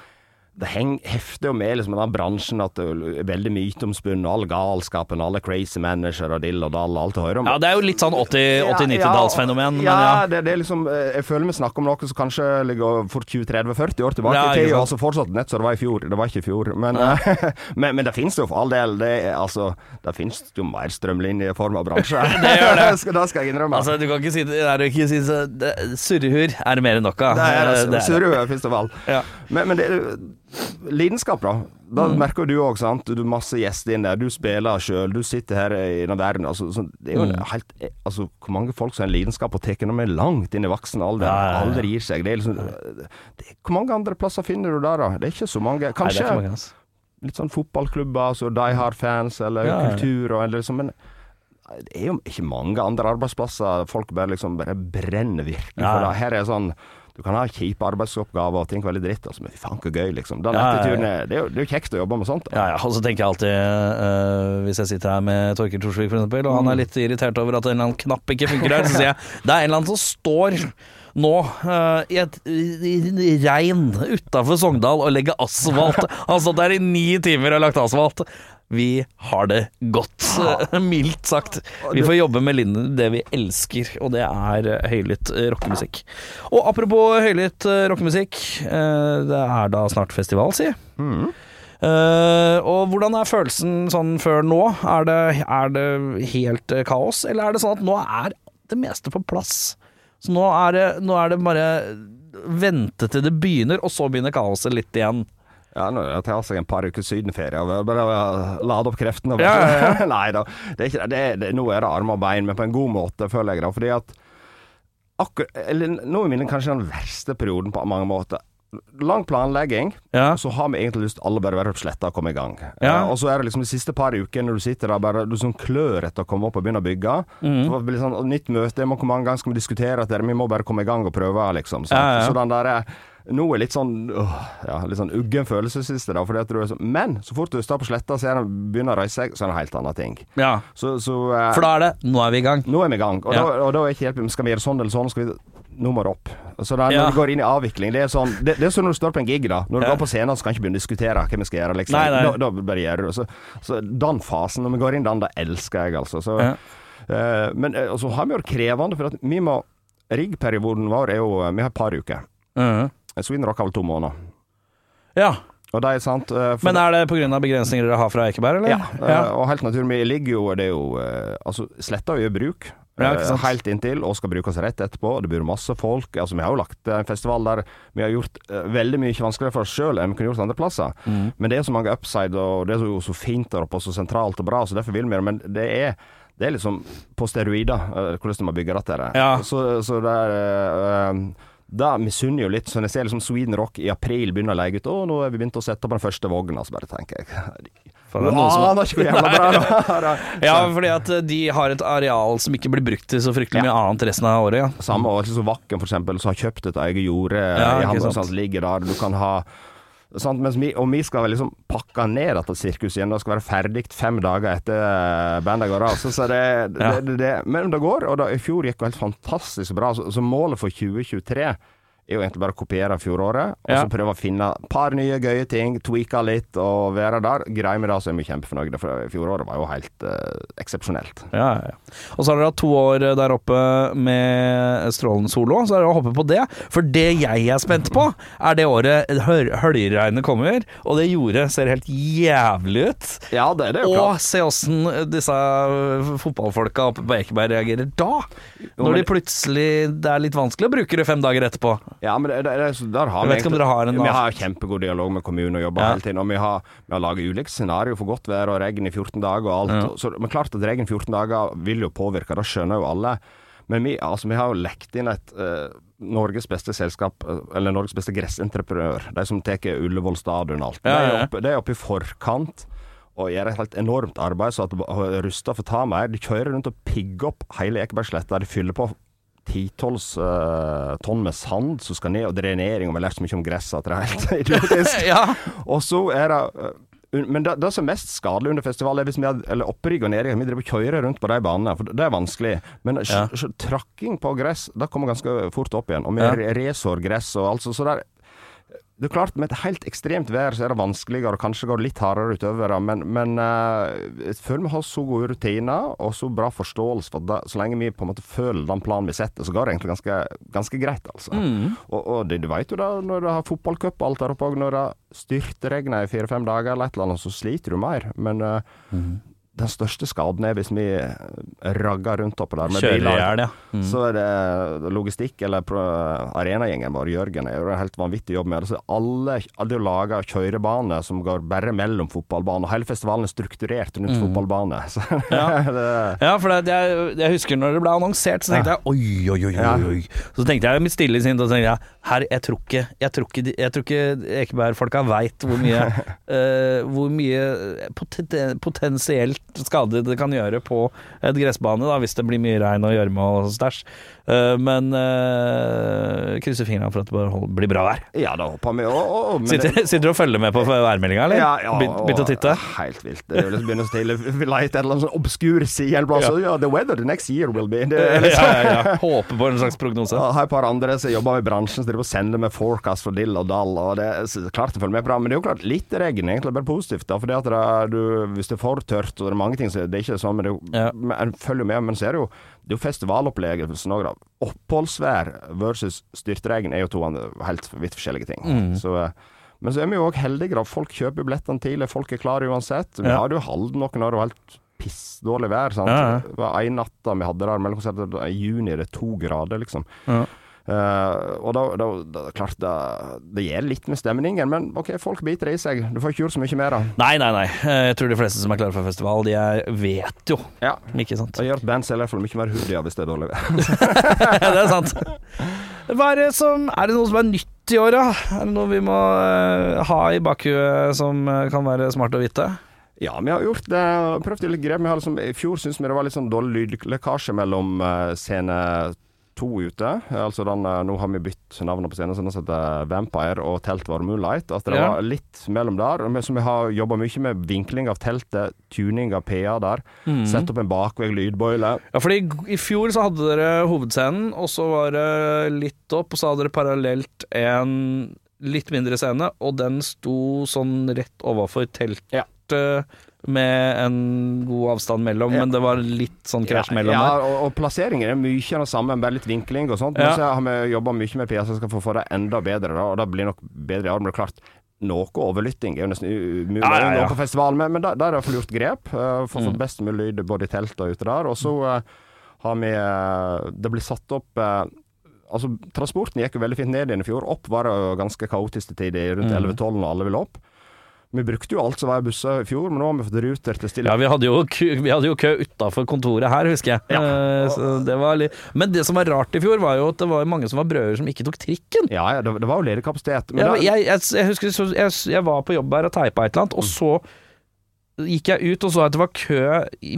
det henger hefter jo med liksom den bransjen at det er veldig myteomspunnet, all galskapen, alle crazy manager og dill og dall, alt du hører om. Ja, det er jo litt sånn 80-90-tallsfenomen, men ja, ja. det, det er liksom eh, Jeg føler vi snakker om noe som kanskje ligger for 20-30-40 år tilbake Ja, i tid. sant. Altså fortsatt nett som det var i fjor. Det var ikke i fjor. Men, men, men det finnes jo for all del. Det, altså, det finnes jo mer strømlinjeforma bransje. Det gjør det. det skal jeg innrømme. Altså, du kan ikke si det, er ikke si Surrehur er mer enn nok av. Surrehur er Eh, det. av alt. Ja. Men, men det lidenskap, da. Da Mm. merker du òg, sant. Du har masse gjester inn der. Du spiller sjøl. Du sitter her i den verden. Altså, det er jo Mm. helt Altså, hvor mange folk som har en lidenskap og tar noe med langt inn i voksen alder. Ja, ja, ja. Aldri gir seg. Det er liksom det, Hvor mange andre plasser finner du der, da? Det er ikke så mange. Kanskje Nei, mange, altså. litt sånn fotballklubber, altså Die Hard-fans, eller kultur og eller liksom Men det er jo ikke mange andre arbeidsplasser folk bare liksom bare brenner virkelig for. ja. det. Her er sånn du kan ha kjipe arbeidsoppgaver og ting veldig dritt, altså, men fy faen så gøy, liksom. Den attituden er, det, er jo, det er jo kjekt å jobbe med sånt. Da. Ja, ja, og så tenker jeg alltid øh, Hvis jeg sitter her med Torkild Torsvik eksempel, og han er litt irritert over at en eller annen knapp ikke funker her, så sier jeg det er en eller annen som står nå uh, i et regn utafor Sogndal og legger asfalt. Han har stått der i ni timer og lagt asfalt. Vi har det godt, mildt sagt. Vi får jobbe med det vi elsker, og det er øh, høylytt øh, rockemusikk. Og apropos høylytt øh, rockemusikk, det er da snart festival, si. Eh, og hvordan er følelsen sånn før nå? Er det, er det helt eh, kaos, eller er det sånn at nå er det meste på plass? Så nå er det, nå er det bare vente til det begynner, og så begynner kaoset litt igjen. Ja, nå tar seg en par uker sydenferie og bare lade opp kreftene. Ja, ja, Nei da, det er ikke det. det, nå er det armer og bein, men på en god måte, føler jeg. da, fordi at akkur eller Nå er min kanskje den verste perioden på mange måter. Lang planlegging, Ja. så har vi egentlig lyst til alle bare være på sletta og komme i gang. Ja. Eh, og så er det liksom de siste par ukene når du sitter der bare du sånn klør etter å komme opp og begynne å bygge. Mm. Så det blir sånn, Nytt møte, hvor mange ganger skal vi diskutere dette? Vi må bare komme i gang og prøve, liksom. Så, Ja, ja. Så den der er- nå er litt sånn øh, ja, litt sånn uggen følelse, synes jeg. fordi at du er så, Men så fort du står på sletta og ser den begynner å reise seg, så er det en helt annen ting. ja. Så, så eh, For da er det Nå er vi i gang. nå er vi i gang. Og, Ja. da, og da er ikke hjelp Skal vi gjøre sånn eller sånn? Skal vi nå må det opp. Så da, når Ja. du går inn i avvikling Det er sånn Det, det er som når du står på en gig, da. Når du Ja. går på scenen, så kan du ikke begynne å diskutere hva vi skal gjøre. Liksom. Nei, nei. Da, da bare gjør du det. Så, så den fasen, når vi går inn den, da elsker jeg, altså. Så, Ja. uh, men uh, så har vi jo det krevende, for at vi må Riggperioden vår er jo Vi har et par uker. Mhm. Sweden Rock har vel to måneder. Ja. Er sant eh, Men er det pga. begrensninger dere har fra Ekeberg, eller? Ja, ja. og helt naturlig. Vi ligger jo Det er jo eh, Altså, sletta jo bruk. Ja, eh. Helt inntil, og skal brukes rett etterpå. Det bor masse folk. Altså, Vi har jo lagt en festival der vi har gjort eh, veldig mye vanskeligere for oss sjøl enn vi kunne gjort andre plasser. Mm. Men det er så mange upside, og det er jo så fint der oppe, og så sentralt og bra, så derfor vil vi det. Men det er det er liksom på steroider, eh, hvordan de bygger bygge dette. Ja. Så, så det er eh, Da misunner jo litt. Så når jeg ser liksom Sweden Rock i april begynner å leie ut Å, nå har vi begynt å sette på den første vogna, så bare tenker jeg For det er noen som- jævla bra er. Ja, fordi at de har et areal som ikke blir brukt til så fryktelig mye annet resten av året. Ja. Samme og Vakken, for eksempel, som har kjøpt et eget jorde Ja, i Hamburg, ligger der. Du kan ha sant, mens vi, Og vi skal liksom pakke ned dette sirkuset igjen. Det skal være ferdig fem dager etter eh, bandet går av. Så, så det, det, Ja. det, det, men det går, og da, i fjor gikk det helt fantastisk bra. Så, så målet for 2023 er jo egentlig bare å kopiere fjoråret, og Ja. så prøve å finne et par nye gøye ting, tweake litt og være der. Greier vi det, så er vi kjempefornøyde, for fjoråret var jo helt eh, eksepsjonelt. Ja, ja, ja. Og så har dere hatt to år der oppe med strålende solo, så er det å hoppe på det. For det jeg er spent på, er det året høl- høljregnet kommer, og det jordet ser helt jævlig ut. Ja, det, det er jo Og klart. se åssen disse fotballfolka oppe på Ekeberg reagerer da. Når de plutselig Det er litt vanskelig å bruke det fem dager etterpå. Ja, men det, det, det, der har Jeg vi egentlig- har en Vi har kjempegod dialog med kommunen og jobber Ja. hele tiden. Og vi har, vi har laget ulike scenarioer for godt vær og regn i 14 dager og alt. Ja. Så, men klart at regn i 14 dager vil jo påvirke, det skjønner jo alle. Men vi, altså, vi har jo lekt inn et uh, Norges beste selskap, eh, eller Norges beste gressentreprenør. De som tar Ullevål stadion og alt. Ja, ja, ja. de er oppe i forkant. Og gjør et helt enormt arbeid så at rusta får ta mer. De kjører rundt og pigger opp hele Ekebergsletta. De fyller på titalls eh, tonn med sand som skal ned, og drenering. Og vi har lært så mye om gress at det er helt idiotisk. Ja. Og så er det eh, men det, det som er mest skadelig under festival, er hvis vi hadde, eller opprigg og nedrigg, vi driver og kjører rundt på de banene, for det er vanskelig. Men Ja. trakking på gress, det kommer ganske fort opp igjen. Og vi Ja. resår gress og alt så der det er klart, Med et helt ekstremt vær så er det vanskeligere, og kanskje går det litt hardere utover. Men, men eh, jeg føler vi har så gode rutiner og så bra forståelse for det, så lenge vi på en måte føler den planen vi setter, så går det egentlig ganske, ganske greit. altså. Mm. Og, og det, du vet jo da, når du har fotballcup og alt der oppe, òg, når det styrtregner i fire-fem dager eller et eller annet, så sliter du mer. Men eh, Mm. Den største skaden er hvis vi ragger rundt oppå der med Kjører biler. hjel, ja. Mm. Så er det logistikk, eller arenagjengen vår, Jørgen, gjør en helt vanvittig jobb med det. Så alle hadde lager laga kjørebane som går bare mellom fotballbaner. Hele festivalen er strukturert rundt fotballbane. Mm. Ja. Ja, for det, jeg, jeg husker når det ble annonsert, så tenkte jeg oi, oi, oi, Ja. oi, oi. Så tenkte jeg mitt stille sinn, så tenkte jeg her, jeg tror ikke Jeg tror ikke, jeg tror ikke Ekeberg-folka veit hvor mye uh, Hvor mye poten, potensielt skade det kan gjøre på et gressbane, da, hvis det blir mye regn og gjørme og stæsj. Eh, men uh, krysser fingrene for at det bare blir bra vær. ja, da hopper vi. Det- Sitter, sitter du og følger med på værmeldinga, eller? Ja, ja, Begynt å titte? Helt vilt. Det er jo liksom begynner å stille light eller noe sånn obskur side Ja. Ja. The weather the next year will be det, er Ja, liksom. ja, ja. Håper på en slags prognose. Ja, har et par andre som jobber i bransjen, som driver og sender med forecast fra dill og dall. Og det er klart å følge med på det, men det er jo klart litt regn egentlig bare positivt. da, fordi at det, er- du, Hvis det er for tørt, og det er mange ting så det er ikke sånn, men det Ja. følger med. Men så er det jo det er jo festivalopplevelsen òg, da. Oppholdsvær versus styrtregn er jo to helt vidt forskjellige ting. Mm. Så, eh, men så er vi jo òg heldige, da. Folk kjøper billettene tidlig, folk er klare uansett. Vi Ja. hadde jo Halden noen år og helt pissdårlig vær. sant? Ja, ja. Det var en da vi hadde der mellom konserter, i juni er det to grader, liksom. Ja. Eh, og da, da, da klart det, det gjør litt med stemningen, men OK, folk biter det i seg. Du får ikke gjort så mye mer, av Nei, nei, nei. Eh, Jeg tror de fleste som er klare for festival, de er, vet jo, Ja. ikke sant? Det gjør at band selger fall mye mer hoodier hvis det er dårlig vær. det er sant. Hva er, det som, er det noe som er nytt i år, da? Er det noe vi må uh, ha i bakhuet som kan være smart å vite? Ja, vi har gjort det. Prøvd litt grep. Liksom, I fjor syntes vi det var litt sånn dårlig lydlekkasje mellom scene to ute. Altså den, eh, nå har vi bytt navnet på scenen, så den heter Vampire og Telt var Moonlight. At det Ja. var litt mellom der. Så vi har jobba mye med vinkling av teltet, tuning av PA der. Sett opp en bakvegg lydboile. Ja, fordi i fjor så hadde dere hovedscenen, og så var det litt opp, og så hadde dere parallelt en litt mindre scene, og den sto sånn rett overfor teltet Ja. Med en god avstand mellom, men det var litt sånn krasj mellom ja, der. og, og plasseringen er mye av det samme, bare litt vinkling og sånt. Men Ja. så har vi jobba mye med PA som skal få få det enda bedre, da, og det blir nok bedre år. Men det er klart, noe overlytting er jo nesten umulig Ja, ja, ja. på festival, men, men der, der har jeg gjort grep uh, for å få best mulig lyd både i teltet og ute der. Og så uh, har vi uh, Det blir satt opp Altså, transporten gikk jo veldig fint ned igjen i fjor. Opp var det jo ganske kaotisk til tider, rundt 11-12 når alle ville opp. Vi brukte jo alt som var i busser i fjor, men nå har vi fått Ruter til stille Ja, vi hadde jo vi hadde jo kø utafor kontoret her, husker jeg. Ja. Eh, så det var litt... Men det som var rart i fjor, var jo at det var mange som var brødre som ikke tok trikken. Ja, ja, det, var jo ledig kapasitet. Jeg, da- jeg, jeg, jeg husker så, jeg, jeg var på jobb her og teipa et eller annet, og så gikk jeg ut og så at det var kø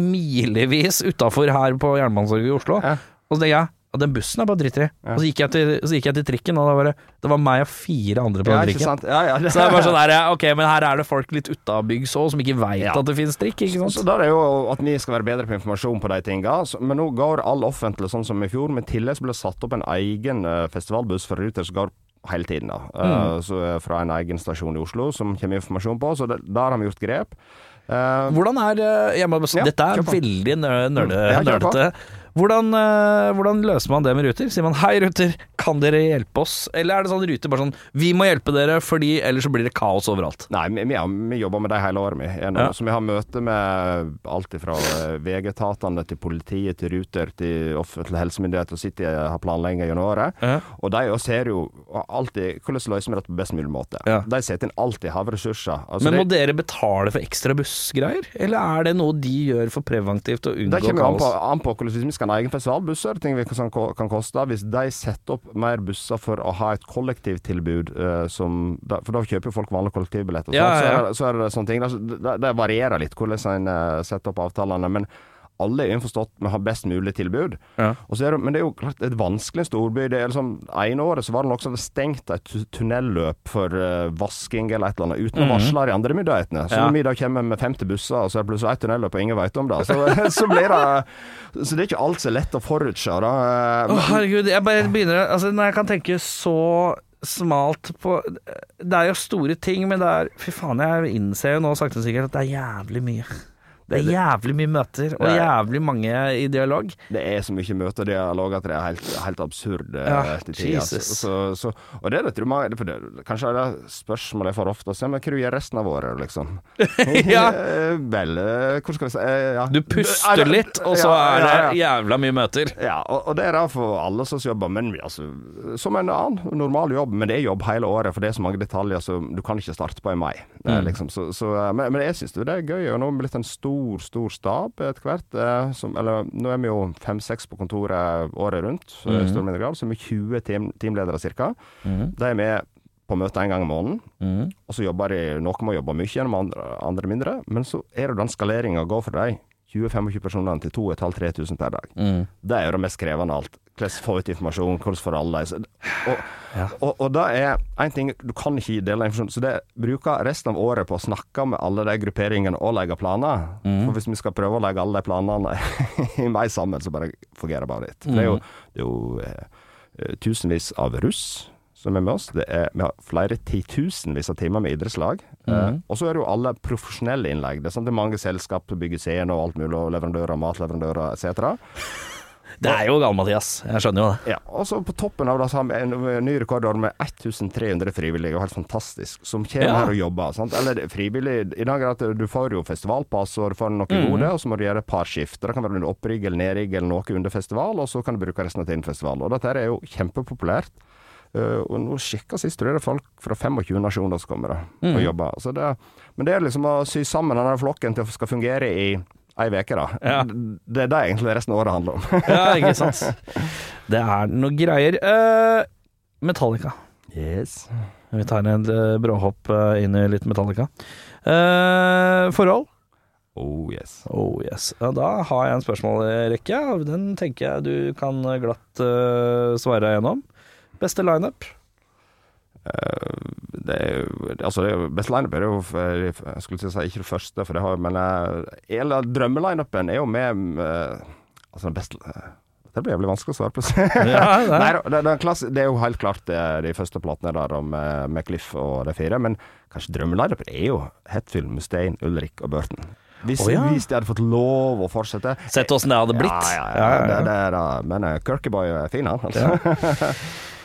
milevis utafor her på Jernbanetorget i Oslo. Ja. Og så tenkte jeg ja, den bussen er bare dritt i. Og så gikk, jeg til, så gikk jeg til trikken, og var det, det var meg og fire andre på ja, den ikke trikken. sant? Ja, ja, Så det er bare sånn der, ok, men her er det folk litt utabygds òg, som ikke veit Ja. at det finnes trikk, ikke Så så da er jo at vi skal være bedre på informasjon på de tinga. Men nå går all offentlig sånn som i fjor. Men i tillegg så ble det satt opp en egen eh, festivalbuss for Ruter som går hele tiden. da. mm. så eh, Fra en egen stasjon i Oslo som kommer informasjon på. Så det, der har vi gjort grep. Uh, Hvordan er eh, jeg må, Ja, Dette er veldig nø- Ja, kjør på. nerdete. Hvordan, eh, hvordan løser man det med Ruter? Sier man 'hei, Ruter, kan dere hjelpe oss?' Eller er det sånn Ruter bare sånn 'vi må hjelpe dere, fordi ellers så blir det kaos overalt'? Nei, vi, vi, vi jobber med det hele året, vi. Ja. Så vi har møte med alt fra VG-etatene til politiet til Ruter til offentlige helsemyndigheter og City har planlegging gjennom året. Ja. Og de ser jo alltid hvordan løser vi dette på best mulig måte. Ja. De setter inn alltid havressurser. Altså, Men må det, dere betale for ekstra bussgreier? Eller er det noe de gjør for preventivt å det unngå kommer jo an på, kaos? an på hvordan vi skal ha egen festivalbuss, så er det ting vi kan, kan koste. Hvis de setter opp mer busser for å ha et kollektivtilbud, eh, som, for da kjøper jo folk vanlige kollektivbilletter, og Ja, sånt, ja, ja. Så, er, så er det sånne ting. Det, det varierer litt hvordan en eh, setter opp avtalene. men alle er innforstått med å ha best mulig tilbud. Ja. Er det, men det er jo klart et vanskelig storby. Det er liksom, ene året så var det noen som hadde stengt et tunnelløp for uh, vasking eller et eller annet, uten å varsle de andre myndighetene. Så Mhm. Ja. når vi da kommer med 50 busser, og så er det plutselig ett tunnelløp og ingen vet om det, så, så blir det Så det er ikke alt så lett å forutse. Da. Å, Men- herregud, jeg bare begynner Altså, når jeg kan tenke så smalt på Det er jo store ting, men det er Fy faen, jeg innser jo nå sakte sikkert at det er jævlig mye. Det er jævlig mye møter, og er- jævlig mange i dialog. Det er så mye møter og dialog at det er helt, helt absurd. eh, Ja, altså. Så, så, og det er det, tror jeg, for det, kanskje er det spørsmålet jeg får ofte. Se, men hva du gjør resten av året, liksom? Ja. Eh, Vel, eh, hvor skal vi si ja. Du puster litt, og så er det jævla mye møter. Ja, og, og det er det for alle som jobber, men vi, altså, som en annen normal jobb. Men det er jobb hele året, for det er så mange detaljer så du kan ikke starte på i mai. Er Mm. liksom, så, så, men, men jeg syns det er gøy, og nå er vi blitt en stor, stor stab etter hvert. eh, Som, eller nå er vi jo fem-seks på kontoret året rundt, Mm. stor mindre grad. Så er vi 20 team, teamledere ca. De er med på møte en gang i måneden. Mm. Og så jobber de Noen må jobbe mye, gjennom andre, andre mindre. Men så er det den skaleringa å gå fra de 20-25 personene til 2500-3000 per dag. Mm. Det er jo det mest krevende av alt. Hvordan få ut informasjon, hvordan får alle så- Og, og, og det er én ting Du kan ikke dele informasjon, så det bruker resten av året på å snakke med alle de grupperingene og legge planer. For hvis vi skal prøve å legge alle de planene i meg sammen, så bare fungerer bare litt. Mm. det er jo, det er jo eh, eh, tusenvis av russ som er med oss. Det er, vi har flere titusenvis av timer med idrettslag. Eh, og så er det jo alle profesjonelle innlegg. Det er, sant? det er mange selskap som bygger scener og alt mulig, og leverandører, matleverandører etc. Det er jo Gal-Mathias, jeg skjønner jo det. Ja, og så på toppen av det så har vi en ny rekordår med 1300 frivillige, og helt fantastisk, som kommer Ja. her og jobber. Sant? Eller frivillig I dag er det at du får jo festivalpass, og du får noe gode, og så må du gjøre et par skift. Det kan være under opprigg eller nedrigg eller noe under festival, og så kan du bruke resten av tiden festival. Og dette er jo kjempepopulært. Uh, og nå sjekka sist, tror jeg det er folk fra 25 nasjoner som kommer da, og jobber. Så det, men det er liksom å sy sammen denne flokken til å skal fungere i ei uke, da. Ja. Det er det egentlig resten av året handler om. Ja, ikke sant. Det er noe greier. Uh, Metallica. yes. Vi tar en uh, bråhopp eh, inn i litt Metallica. Uh, forhold? Oh yes. Oh yes. Ja, da har jeg en spørsmålrekke. Den tenker jeg du kan glatt svare gjennom. Beste lineup? Det er jo Altså, det er jo Best lineup er jo for- Jeg skulle til å si ikke det første, for det har men uh, Eller drømmelineupen er jo med eh, Altså, den beste eh, Det blir jævlig vanskelig å svare på. Ja, det er- Nei, det, det, klasse, det er jo helt klart det, de første platene der om, eh, med Cliff og de fire, men kanskje drømmelineupen er jo Hetfield, Mustaine, Ulrik og Burton. Hvis, oh, ja. hvis de hadde fått lov å fortsette Sett åssen det hadde blitt. Ja, ja, ja. Det, det er, men uh, Kirkeboy er fin, han. Altså.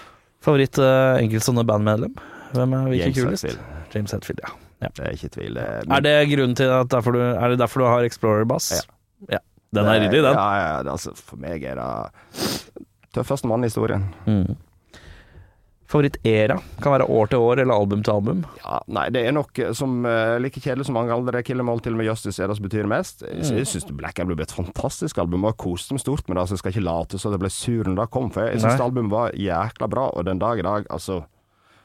Favoritt uh, enkeltstående bandmedlem? Hvem er hvilken kulest? Hatfield. James Hetfield, ja. ja. Det er ikke tvil. Men... Er det grunnen til at derfor du, er det derfor du har Explorer-bass? Ja. ja. Den er ryddig, den. Ja, ja, det, altså, for meg er det tøffeste mann i historien. Mm. Favoritt-era? Kan være år til år eller album til album. Ja, nei, det er nok eh, som uh, like kjedelig som mange andre Kill Em All, til og med Justice er det som betyr mest. Jeg, Mm. jeg syns Black Album ble et fantastisk album, og jeg koste meg stort med det, så jeg skal ikke late som det ble sur når det kom, for jeg syns albumet var jækla bra, og den dag i dag, altså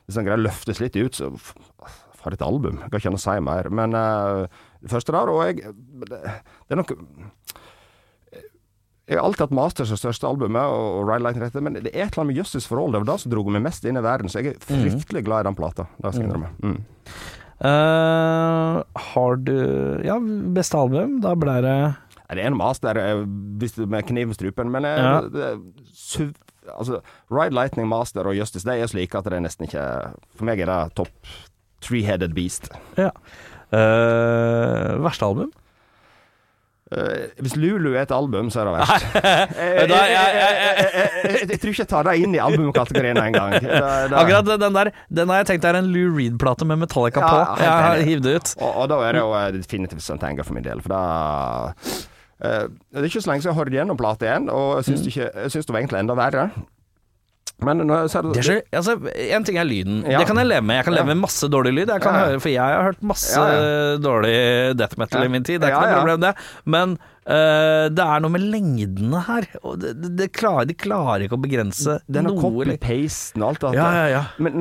Hvis den greier å løftes litt ut, så For et album. Jeg kan ikke noe si mer. Men uh, det første der, og jeg Det, det er nok jeg har alltid hatt Masters som største albumet, og, Ride Light Rette, men det er et eller annet med Jøsses forhold. Det var det som dro meg mest inn i verden, så jeg er fryktelig glad i den plata. Det skal jeg innrømme. Mm. Uh, har du Ja, beste album? Da ble det Det er en master eh, med kniven i strupen, men eh, Ja. det, det, altså, Ride Lightning Master og Justice De er slike like at det er nesten ikke For meg er det topp three-headed beast. Ja. Uh, verste album? Eh, hvis Lulu er et album, så er det verst. Vet du jeg- jeg- jeg, tror ikke jeg tar det inn i albumkategorien engang. Det- det- Akkurat den der Den har jeg tenkt er en Lou Reed-plate med Metallica Ja, på. Jeg har hivd det ut. Og, og da er det jo Definitivt Santanger for min del, for da uh, Det er ikke så lenge siden jeg hørte gjennom plata igjen, og jeg syns, Mm. ikke, jeg syns det var egentlig enda verre. Men når jeg ser det, Det er altså, en ting er lyden. Ja. Det kan jeg leve med. Jeg kan leve Ja. med masse dårlig lyd. Jeg kan Ja, høre, For jeg har hørt masse dårlig death metal i min tid. Det er ikke noe problem, det. Men uh, det er noe med lengdene her. Det, det, det klarer, de klarer ikke å begrense Denne noe. eller- copy-pasten og alt det ja. Men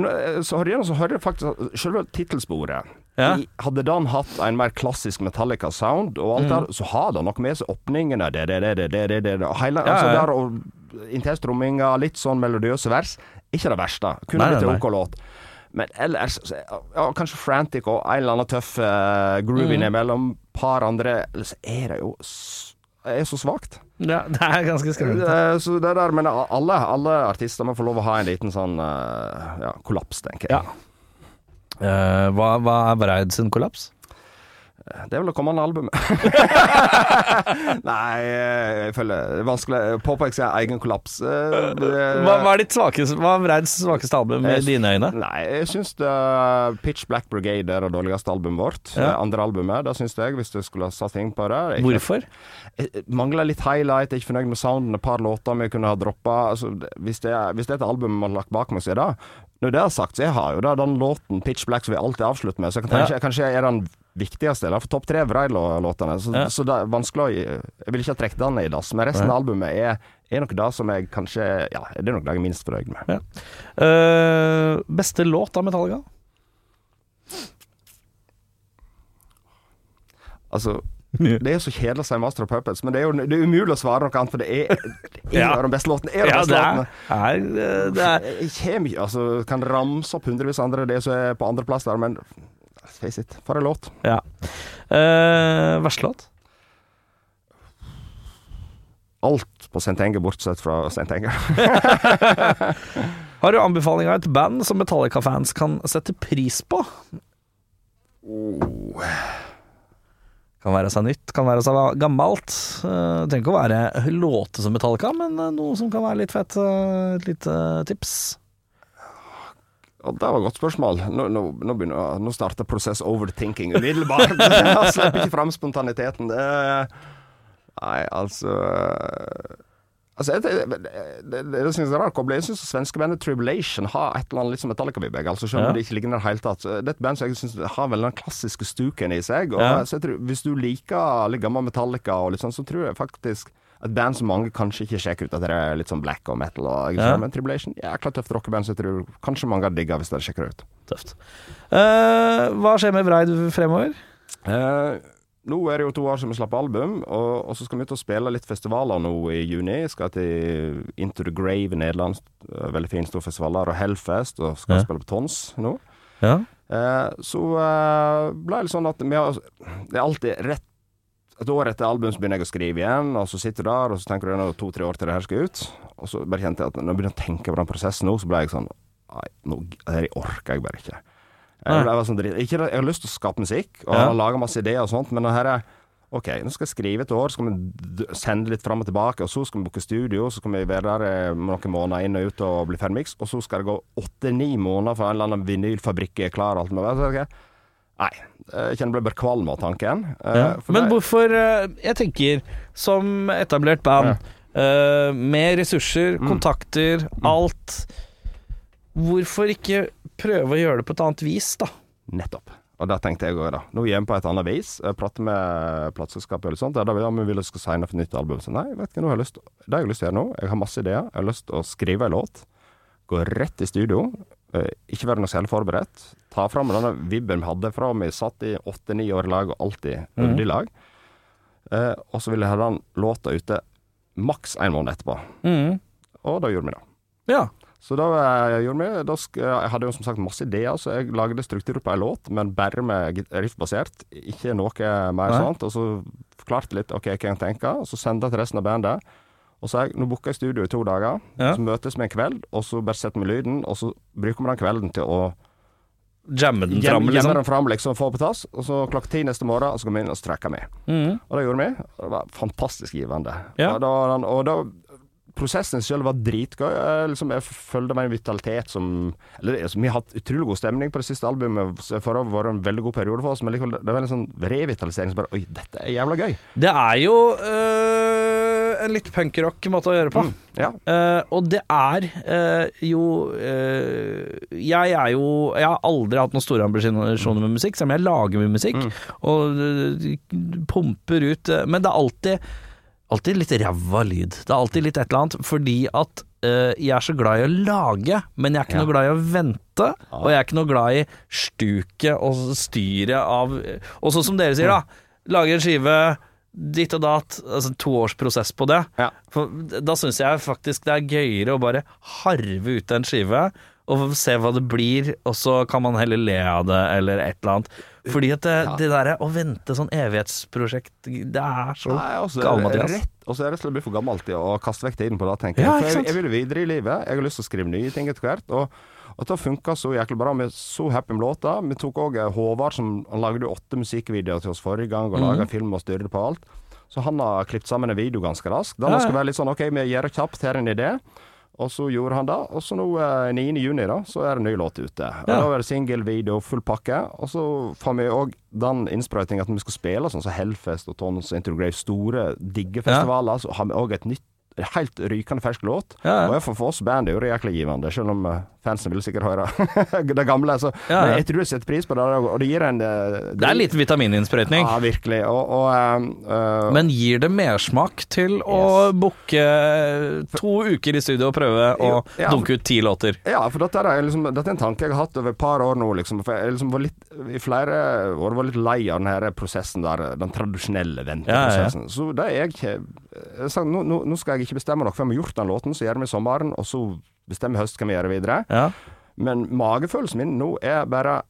så hører jeg, så hører jeg faktisk selve tittelsporet Ja. Hadde den hatt en mer klassisk Metallica-sound og alt Mm. der, så har det noe med seg åpningene det, det, det, det, det, det, det, Hele, Ja, altså ja. der og intenstromminga, litt sånn melodiøse vers. Ikke det verste. Kunne blitt en OK låt. Men ellers ja, Kanskje Frantic og en eller annen tøff uh, groove Mm. innimellom. Par andre Ellers er det jo er så svakt. Ja, det er ganske skremmende. Uh, Så det der, men alle, alle artister må få lov å ha en liten sånn uh, ja, kollaps, tenker jeg. Ja. Eh, hva, hva er Breid sin kollaps? Det er vel det kommende albumet. Nei, eh, jeg føler det er vanskelig å påpeke sin egen kollaps. Eh, Hva, hva er ditt svakeste Hva er Breids svakeste album i dine øyne? Nei, jeg syns Pitch Black Brigade er det dårligste albumet vårt. Ja. Andre albumet, det syns jeg, hvis du skulle ha satt ting på det. Jeg- Hvorfor? Mangler litt highlight, jeg er ikke fornøyd med sounden. Et par låter vi kunne ha droppa. Altså, hvis, det er- hvis det er et album man har lagt bak meg, så er det Når det er sagt, så jeg har jo da den låten Pitch Black som vi alltid avslutter med, så jeg kan tenke, Ja. kanskje er den viktigste. Eller topp tre Vride-låtene. Så, Ja. så det er vanskelig å Jeg vil ikke ha trukket den i dass, men resten av albumet er, er nok det som jeg kanskje Ja, det er nok det jeg er minst fornøyd med. Ja. Uh, beste låt av Metallica? Altså det er så kjedelig å si Master of Puppets, men det er jo det er umulig å svare noe annet, for det er en Ja. av de beste låtene. Er de Ja, beste det låtene. er, eh, det er Jeg kommer ikke Altså, kan ramse opp hundrevis andre det som er på andreplass der, men face it, for en låt. Ja. Uh, verste låt? Alt på St. Enger, bortsett fra St. Enger. Har du anbefaling av et band som Metallica-fans kan sette pris på? Oh. Kan være seg nytt, kan være seg gammelt. Uh, trenger ikke å være låte som Metallica, men eh, noe som kan være litt fett. eh, et lite tips. Ja, det var et godt spørsmål. Nå, nå, nå, begynner, nå starter prosess overthinking umiddelbart. Jeg slipper ikke fram spontaniteten. Det Nei, altså Altså, det, det, det, det synes jeg er rart. Jeg syns svenske bandet Tribulation har et eller annet litt som Metallica-vibbe. Altså, selv om Ja. det ikke ligner helt tatt. Det er et band som jeg synes har vel den klassiske stuken i seg. Og Ja. så jeg tror, Hvis du liker litt gammel Metallica, og litt sånn, så tror jeg faktisk et band som mange kanskje ikke sjekker ut, at det er litt sånn black og metal. Og, Ja. Men Tribulation jækla tøft rockeband, så jeg tror kanskje mange har digga hvis dere sjekker det ut. Tøft. Uh, hva skjer med Vreid fremover? Uh, nå er det jo to år siden vi slapp album, og, og så skal vi ut og spille litt festivaler nå i juni. Jeg skal til Into the Grave i Nederland, eh, veldig fin stor festival der, og Hellfest, og skal Ja. spille på Tons nå. Ja. Uh, så ble det litt sånn at vi har Det er alltid rett et år etter album så begynner jeg å skrive igjen, og så sitter du der, og så tenker du det to-tre år til det her skal ut. Og så bare kjente jeg at når jeg begynner å tenke på den prosessen nå, så ble jeg sånn Nei, nå, det orker jeg bare ikke. Jeg, ble, jeg, sånn, ikke, jeg har lyst til å skape musikk, og Ja. lage masse ideer og sånt, men det her er OK, nå skal jeg skrive et år, så skal vi sende litt fram og tilbake, og så skal vi booke studio, så skal vi være der eh, noen måneder inn og ut og bli ferdig miks, og så skal det gå åtte-ni måneder før en eller annen vinylfabrikk er klar og alt ok, Nei, jeg kjenner jeg ble bare kvalm av tanken. Eh, Ja. Men det- hvorfor eh, Jeg tenker, som etablert band, ja. med ressurser, Mm. kontakter, alt Hvorfor ikke prøve å gjøre det på et annet vis, da? Nettopp. Og det tenkte jeg òg, da. Nå er hjemme på et annet vis. Jeg prater med plateselskapet litt sånt. Ja, da vil jeg vil jeg skal signe for nytt album. Så nei, vet ikke, nå har jeg lyst Det jeg har lyst til å gjøre nå, jeg har masse ideer. Jeg har lyst til å skrive en låt. Gå rett i studio. Eh, Ikke være noe særlig forberedt. Ta fram denne vibben vi hadde fra vi satt i åtte-ni år i lag og alltid øvde i lag. Eh, og så ville jeg ha den låta ute maks en måned etterpå. Mm. Og da gjorde vi det. Ja. Så da eh, gjorde vi da Jeg hadde jo som sagt masse ideer, så jeg lagde struktur på ei låt, men bare med riffbasert. Ikke noe mer Nei. sånt. Og så forklarte litt ok, hva jeg tenker, og så sendte jeg til resten av bandet. Og så jeg nå booker jeg studio i to dager, Ja. så møtes vi en kveld, og så bare setter vi lyden, og så bruker vi den kvelden til å Jamme den fram, liksom? Jamme den fram, liksom, få på tass. Og så klokka ti neste morgen, og så går vi inn og strekker med. Mm. Og det gjorde vi. og Det var fantastisk givende. Ja. Og, da, og da Prosessen selv var dritgøy. Jeg, liksom, jeg følte meg en vitalitet som eller, altså, Vi har hatt utrolig god stemning på det siste albumet. For det var en veldig god periode for oss, men likevel, det var en sånn revitalisering som bare Oi, dette er jævla gøy. Det er jo øh, en litt punkrock måte å gjøre på. Ja. uh, og det er uh, jo uh, Jeg er jo Jeg har aldri hatt noen store ambisjoner med musikk, selv om jeg lager mye musikk og eh, pumper ut Men det er alltid Alltid litt ræva lyd. Det er alltid litt et eller annet, fordi at jeg er så glad i å lage, men jeg er ikke Ja. noe glad i å vente. Og jeg er ikke noe glad i stuket og styret av Og sånn som dere sier, da. Lage en skive, ditt og datt. Altså to års prosess på det. Ja. Da syns jeg faktisk det er gøyere å bare harve ut en skive og se hva det blir, og så kan man heller le av det, eller et eller annet. Fordi at det, Ja. det derre å vente sånn evighetsprosjekt, det er så altså, gal, Mathias. og så er det slett blitt for gammelt til å kaste vekk tiden på det, tenker jeg. Ja, jeg, jeg vil videre i livet. Jeg har lyst til å skrive nye ting etter hvert. Og at det funka så jæklig bra. Vi er så happy med låta. Vi tok òg Håvard, som han lagde åtte musikkvideoer til oss forrige gang, og mm. laga film og styrte på alt. Så han har klippet sammen en video ganske raskt. Den Ja, ja. skal være litt sånn OK, vi gjør kjapt, her er en idé. Og så gjorde han det. Og så nå eh, 9. juni da, så er det en ny låt ute. Og Ja. Da er det singel, video, full pakke. Og så får vi òg den innsprøytinga at vi skal spille sånn som Hellfest og Tons Intergrave, store, digge festivaler, så har vi òg et nytt Helt rykende fersk låt. Ja, ja. Og for, oss band er jo det jæklig givende, selv om eh, fansen vil sikkert høre det gamle. Så, Ja, Men jeg tror jeg setter pris på det, og det gir en Det, Det er litt vitamininnsprøytning. Ja, virkelig. Og, og uh, eh, Men gir det mersmak til å Yes. booke to uker i studio og prøve å ja. dunke ut ti låter? Ja, for dette er, liksom, dette er en tanke jeg har hatt over et par år nå. Liksom, for jeg liksom var litt, I flere år var litt lei av den her prosessen der, den tradisjonelle venteprosessen. Så det er jeg jeg sa, nå, nå skal jeg ikke bestemmer noe før vi har gjort den låten, så gjør vi sommeren, og så bestemmer høst hva vi gjør videre. Ja. Men magefølelsen min nå er bare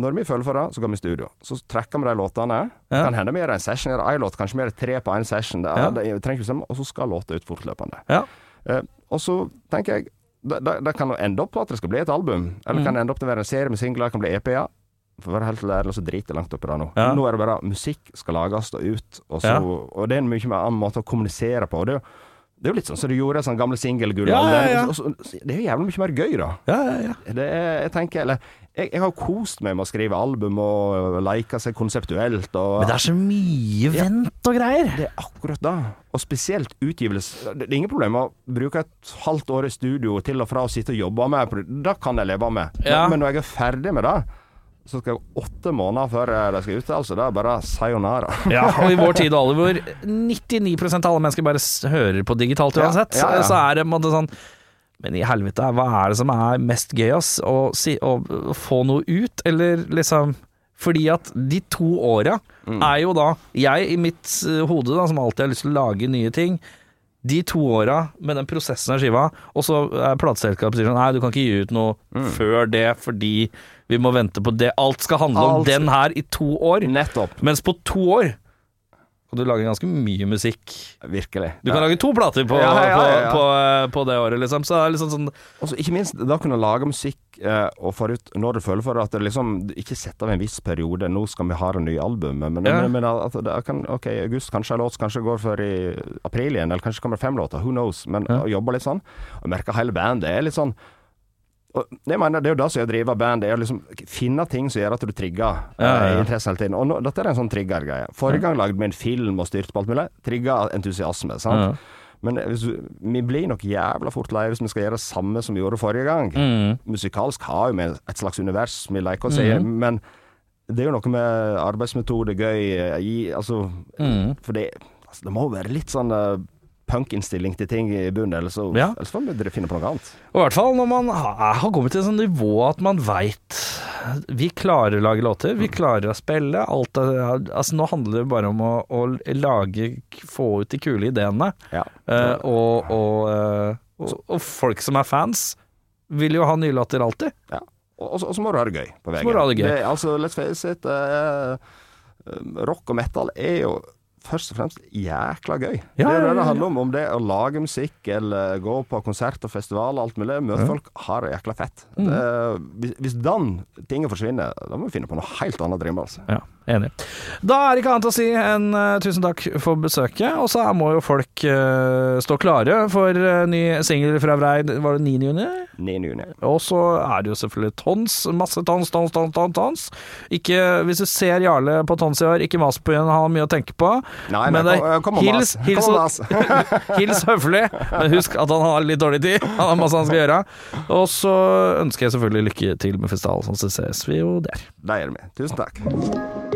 når vi føler for det, så går vi i studio. Så trekker vi de låtene. Ja. Kan hende vi gjør en session, gjør en låt, kanskje vi gjør tre på en session. Det, Ja. det, bestemme, og så skal låta ut fortløpende. Ja. Eh, og så tenker jeg det, det, det kan ende opp på at det skal bli et album. Eller Mm. kan det ende opp til å være en serie med singler, det kan bli EP-er. For å være helt ærlig så driter jeg langt oppi det nå. Ja. Nå er det bare musikk skal lages og ut, og, så, og det er en mye mer annen måte å kommunisere på. Det er jo, det er jo litt sånn som du gjorde sånn gamle singelgull. Ja, ja, ja. Det er jo jævlig mye mer gøy, da. Ja, ja, ja. Det er, jeg tenker, eller jeg, jeg har kost meg med å skrive album og like seg konseptuelt. Og, Men det er så mye vent og greier. det er akkurat da. Og spesielt utgivelse. Det er ingen problem å bruke et halvt år i studio til og fra å sitte og jobbe med det. Kan jeg leve med. Men når jeg er ferdig med det, så skal jeg åtte måneder før de skal ut. Altså, det er bare sayonara. Ja, og i vår tid, Oliver, 99% av alle mennesker bare hører på digitalt uansett. ja, ja. Så er det på en måte sånn Men i helvete, hva er det som er mest gøy, ass? Å, si, å, å få noe ut, eller liksom Fordi at de to åra Mm. er jo da Jeg i mitt eh, hode, da, som alltid har lyst til å lage nye ting de to åra med den prosessen av skiva, og så er plateselskapet sier sånn Nei, du kan ikke gi ut noe Mm. før det fordi vi må vente på det. Alt skal handle om Alt- den her i to år. Nettopp. Mens på to år kan du lage ganske mye musikk. Virkelig. Du kan lage to plater på, Ja, ja, ja, på, på på det året, liksom. Så det er liksom sånn Og ikke minst da kunne lage musikk eh, og få ut når du føler for det, at det liksom ikke sett av en viss periode. Nå skal vi ha det nye albumet, men, men, men at det kan, OK, august kanskje en låt kanskje går for i april igjen, eller kanskje kommer det fem låter. Who knows? Men Ja. jobbe litt sånn. Og merke merker hele bandet er litt sånn og det, mener, Det er jo det som gjør driver band, det er å liksom finne ting som gjør at du trigger Ja, ja, ja. eh, interesse hele tiden. Og nå, dette er en sånn trigger-greie. Forrige gang lagde vi en film og styrte på alt mulig. Trigga entusiasme. sant? Ja. Men hvis, du- vi blir nok jævla fort lei hvis vi skal gjøre det samme som vi gjorde forrige gang. mm. Musikalsk har jo vi et slags univers vi leker oss i, mm. men det er jo noe med arbeidsmetode, gøy gi, altså, Mm. For det, altså, det må jo være litt sånn punkinnstilling til ting i bunnen, ellers, så, Ja. ellers får dere finne på noe annet. Og i hvert fall når man har kommet til et sånt nivå at man veit Vi klarer å lage låter, vi klarer å spille. Alt er, altså nå handler det bare om å, å lage Få ut de kule ideene. Ja. Uh, og, og, eh, og, og folk som er fans, vil jo ha nye låter alltid. Ja. Og, så- må du ha det gøy på veien. må du ha det gøy. altså, let's face it, eh, rock og metal er jo først og fremst jækla gøy. Ja, det er det det handler om. Om det er å lage musikk eller gå på konsert og festival og alt mulig. Møte Ja. folk, har det jækla fett. Mm. Det, hvis, hvis den tingen forsvinner, da må vi finne på noe helt annet å drive med. Altså. Ja, enig. Da er det ikke annet å si enn uh, tusen takk for besøket. Og så må jo folk uh, stå klare for uh, ny singel fra Vreid, var det 9. juni? 9. juni. Og så er det jo selvfølgelig tons, masse tons, tons, tons, tons. tons. Ikke, hvis du ser Jarle på tons i år, ikke mas på igjen, han har mye å tenke på. Nei, Men det- kom, kom hils- hils. Hils høflig, men husk at han har litt dårlig tid. Han har masse han skal gjøre. Og så ønsker jeg selvfølgelig lykke til med festivalen, så ses vi jo der. Det gjør vi. Tusen takk.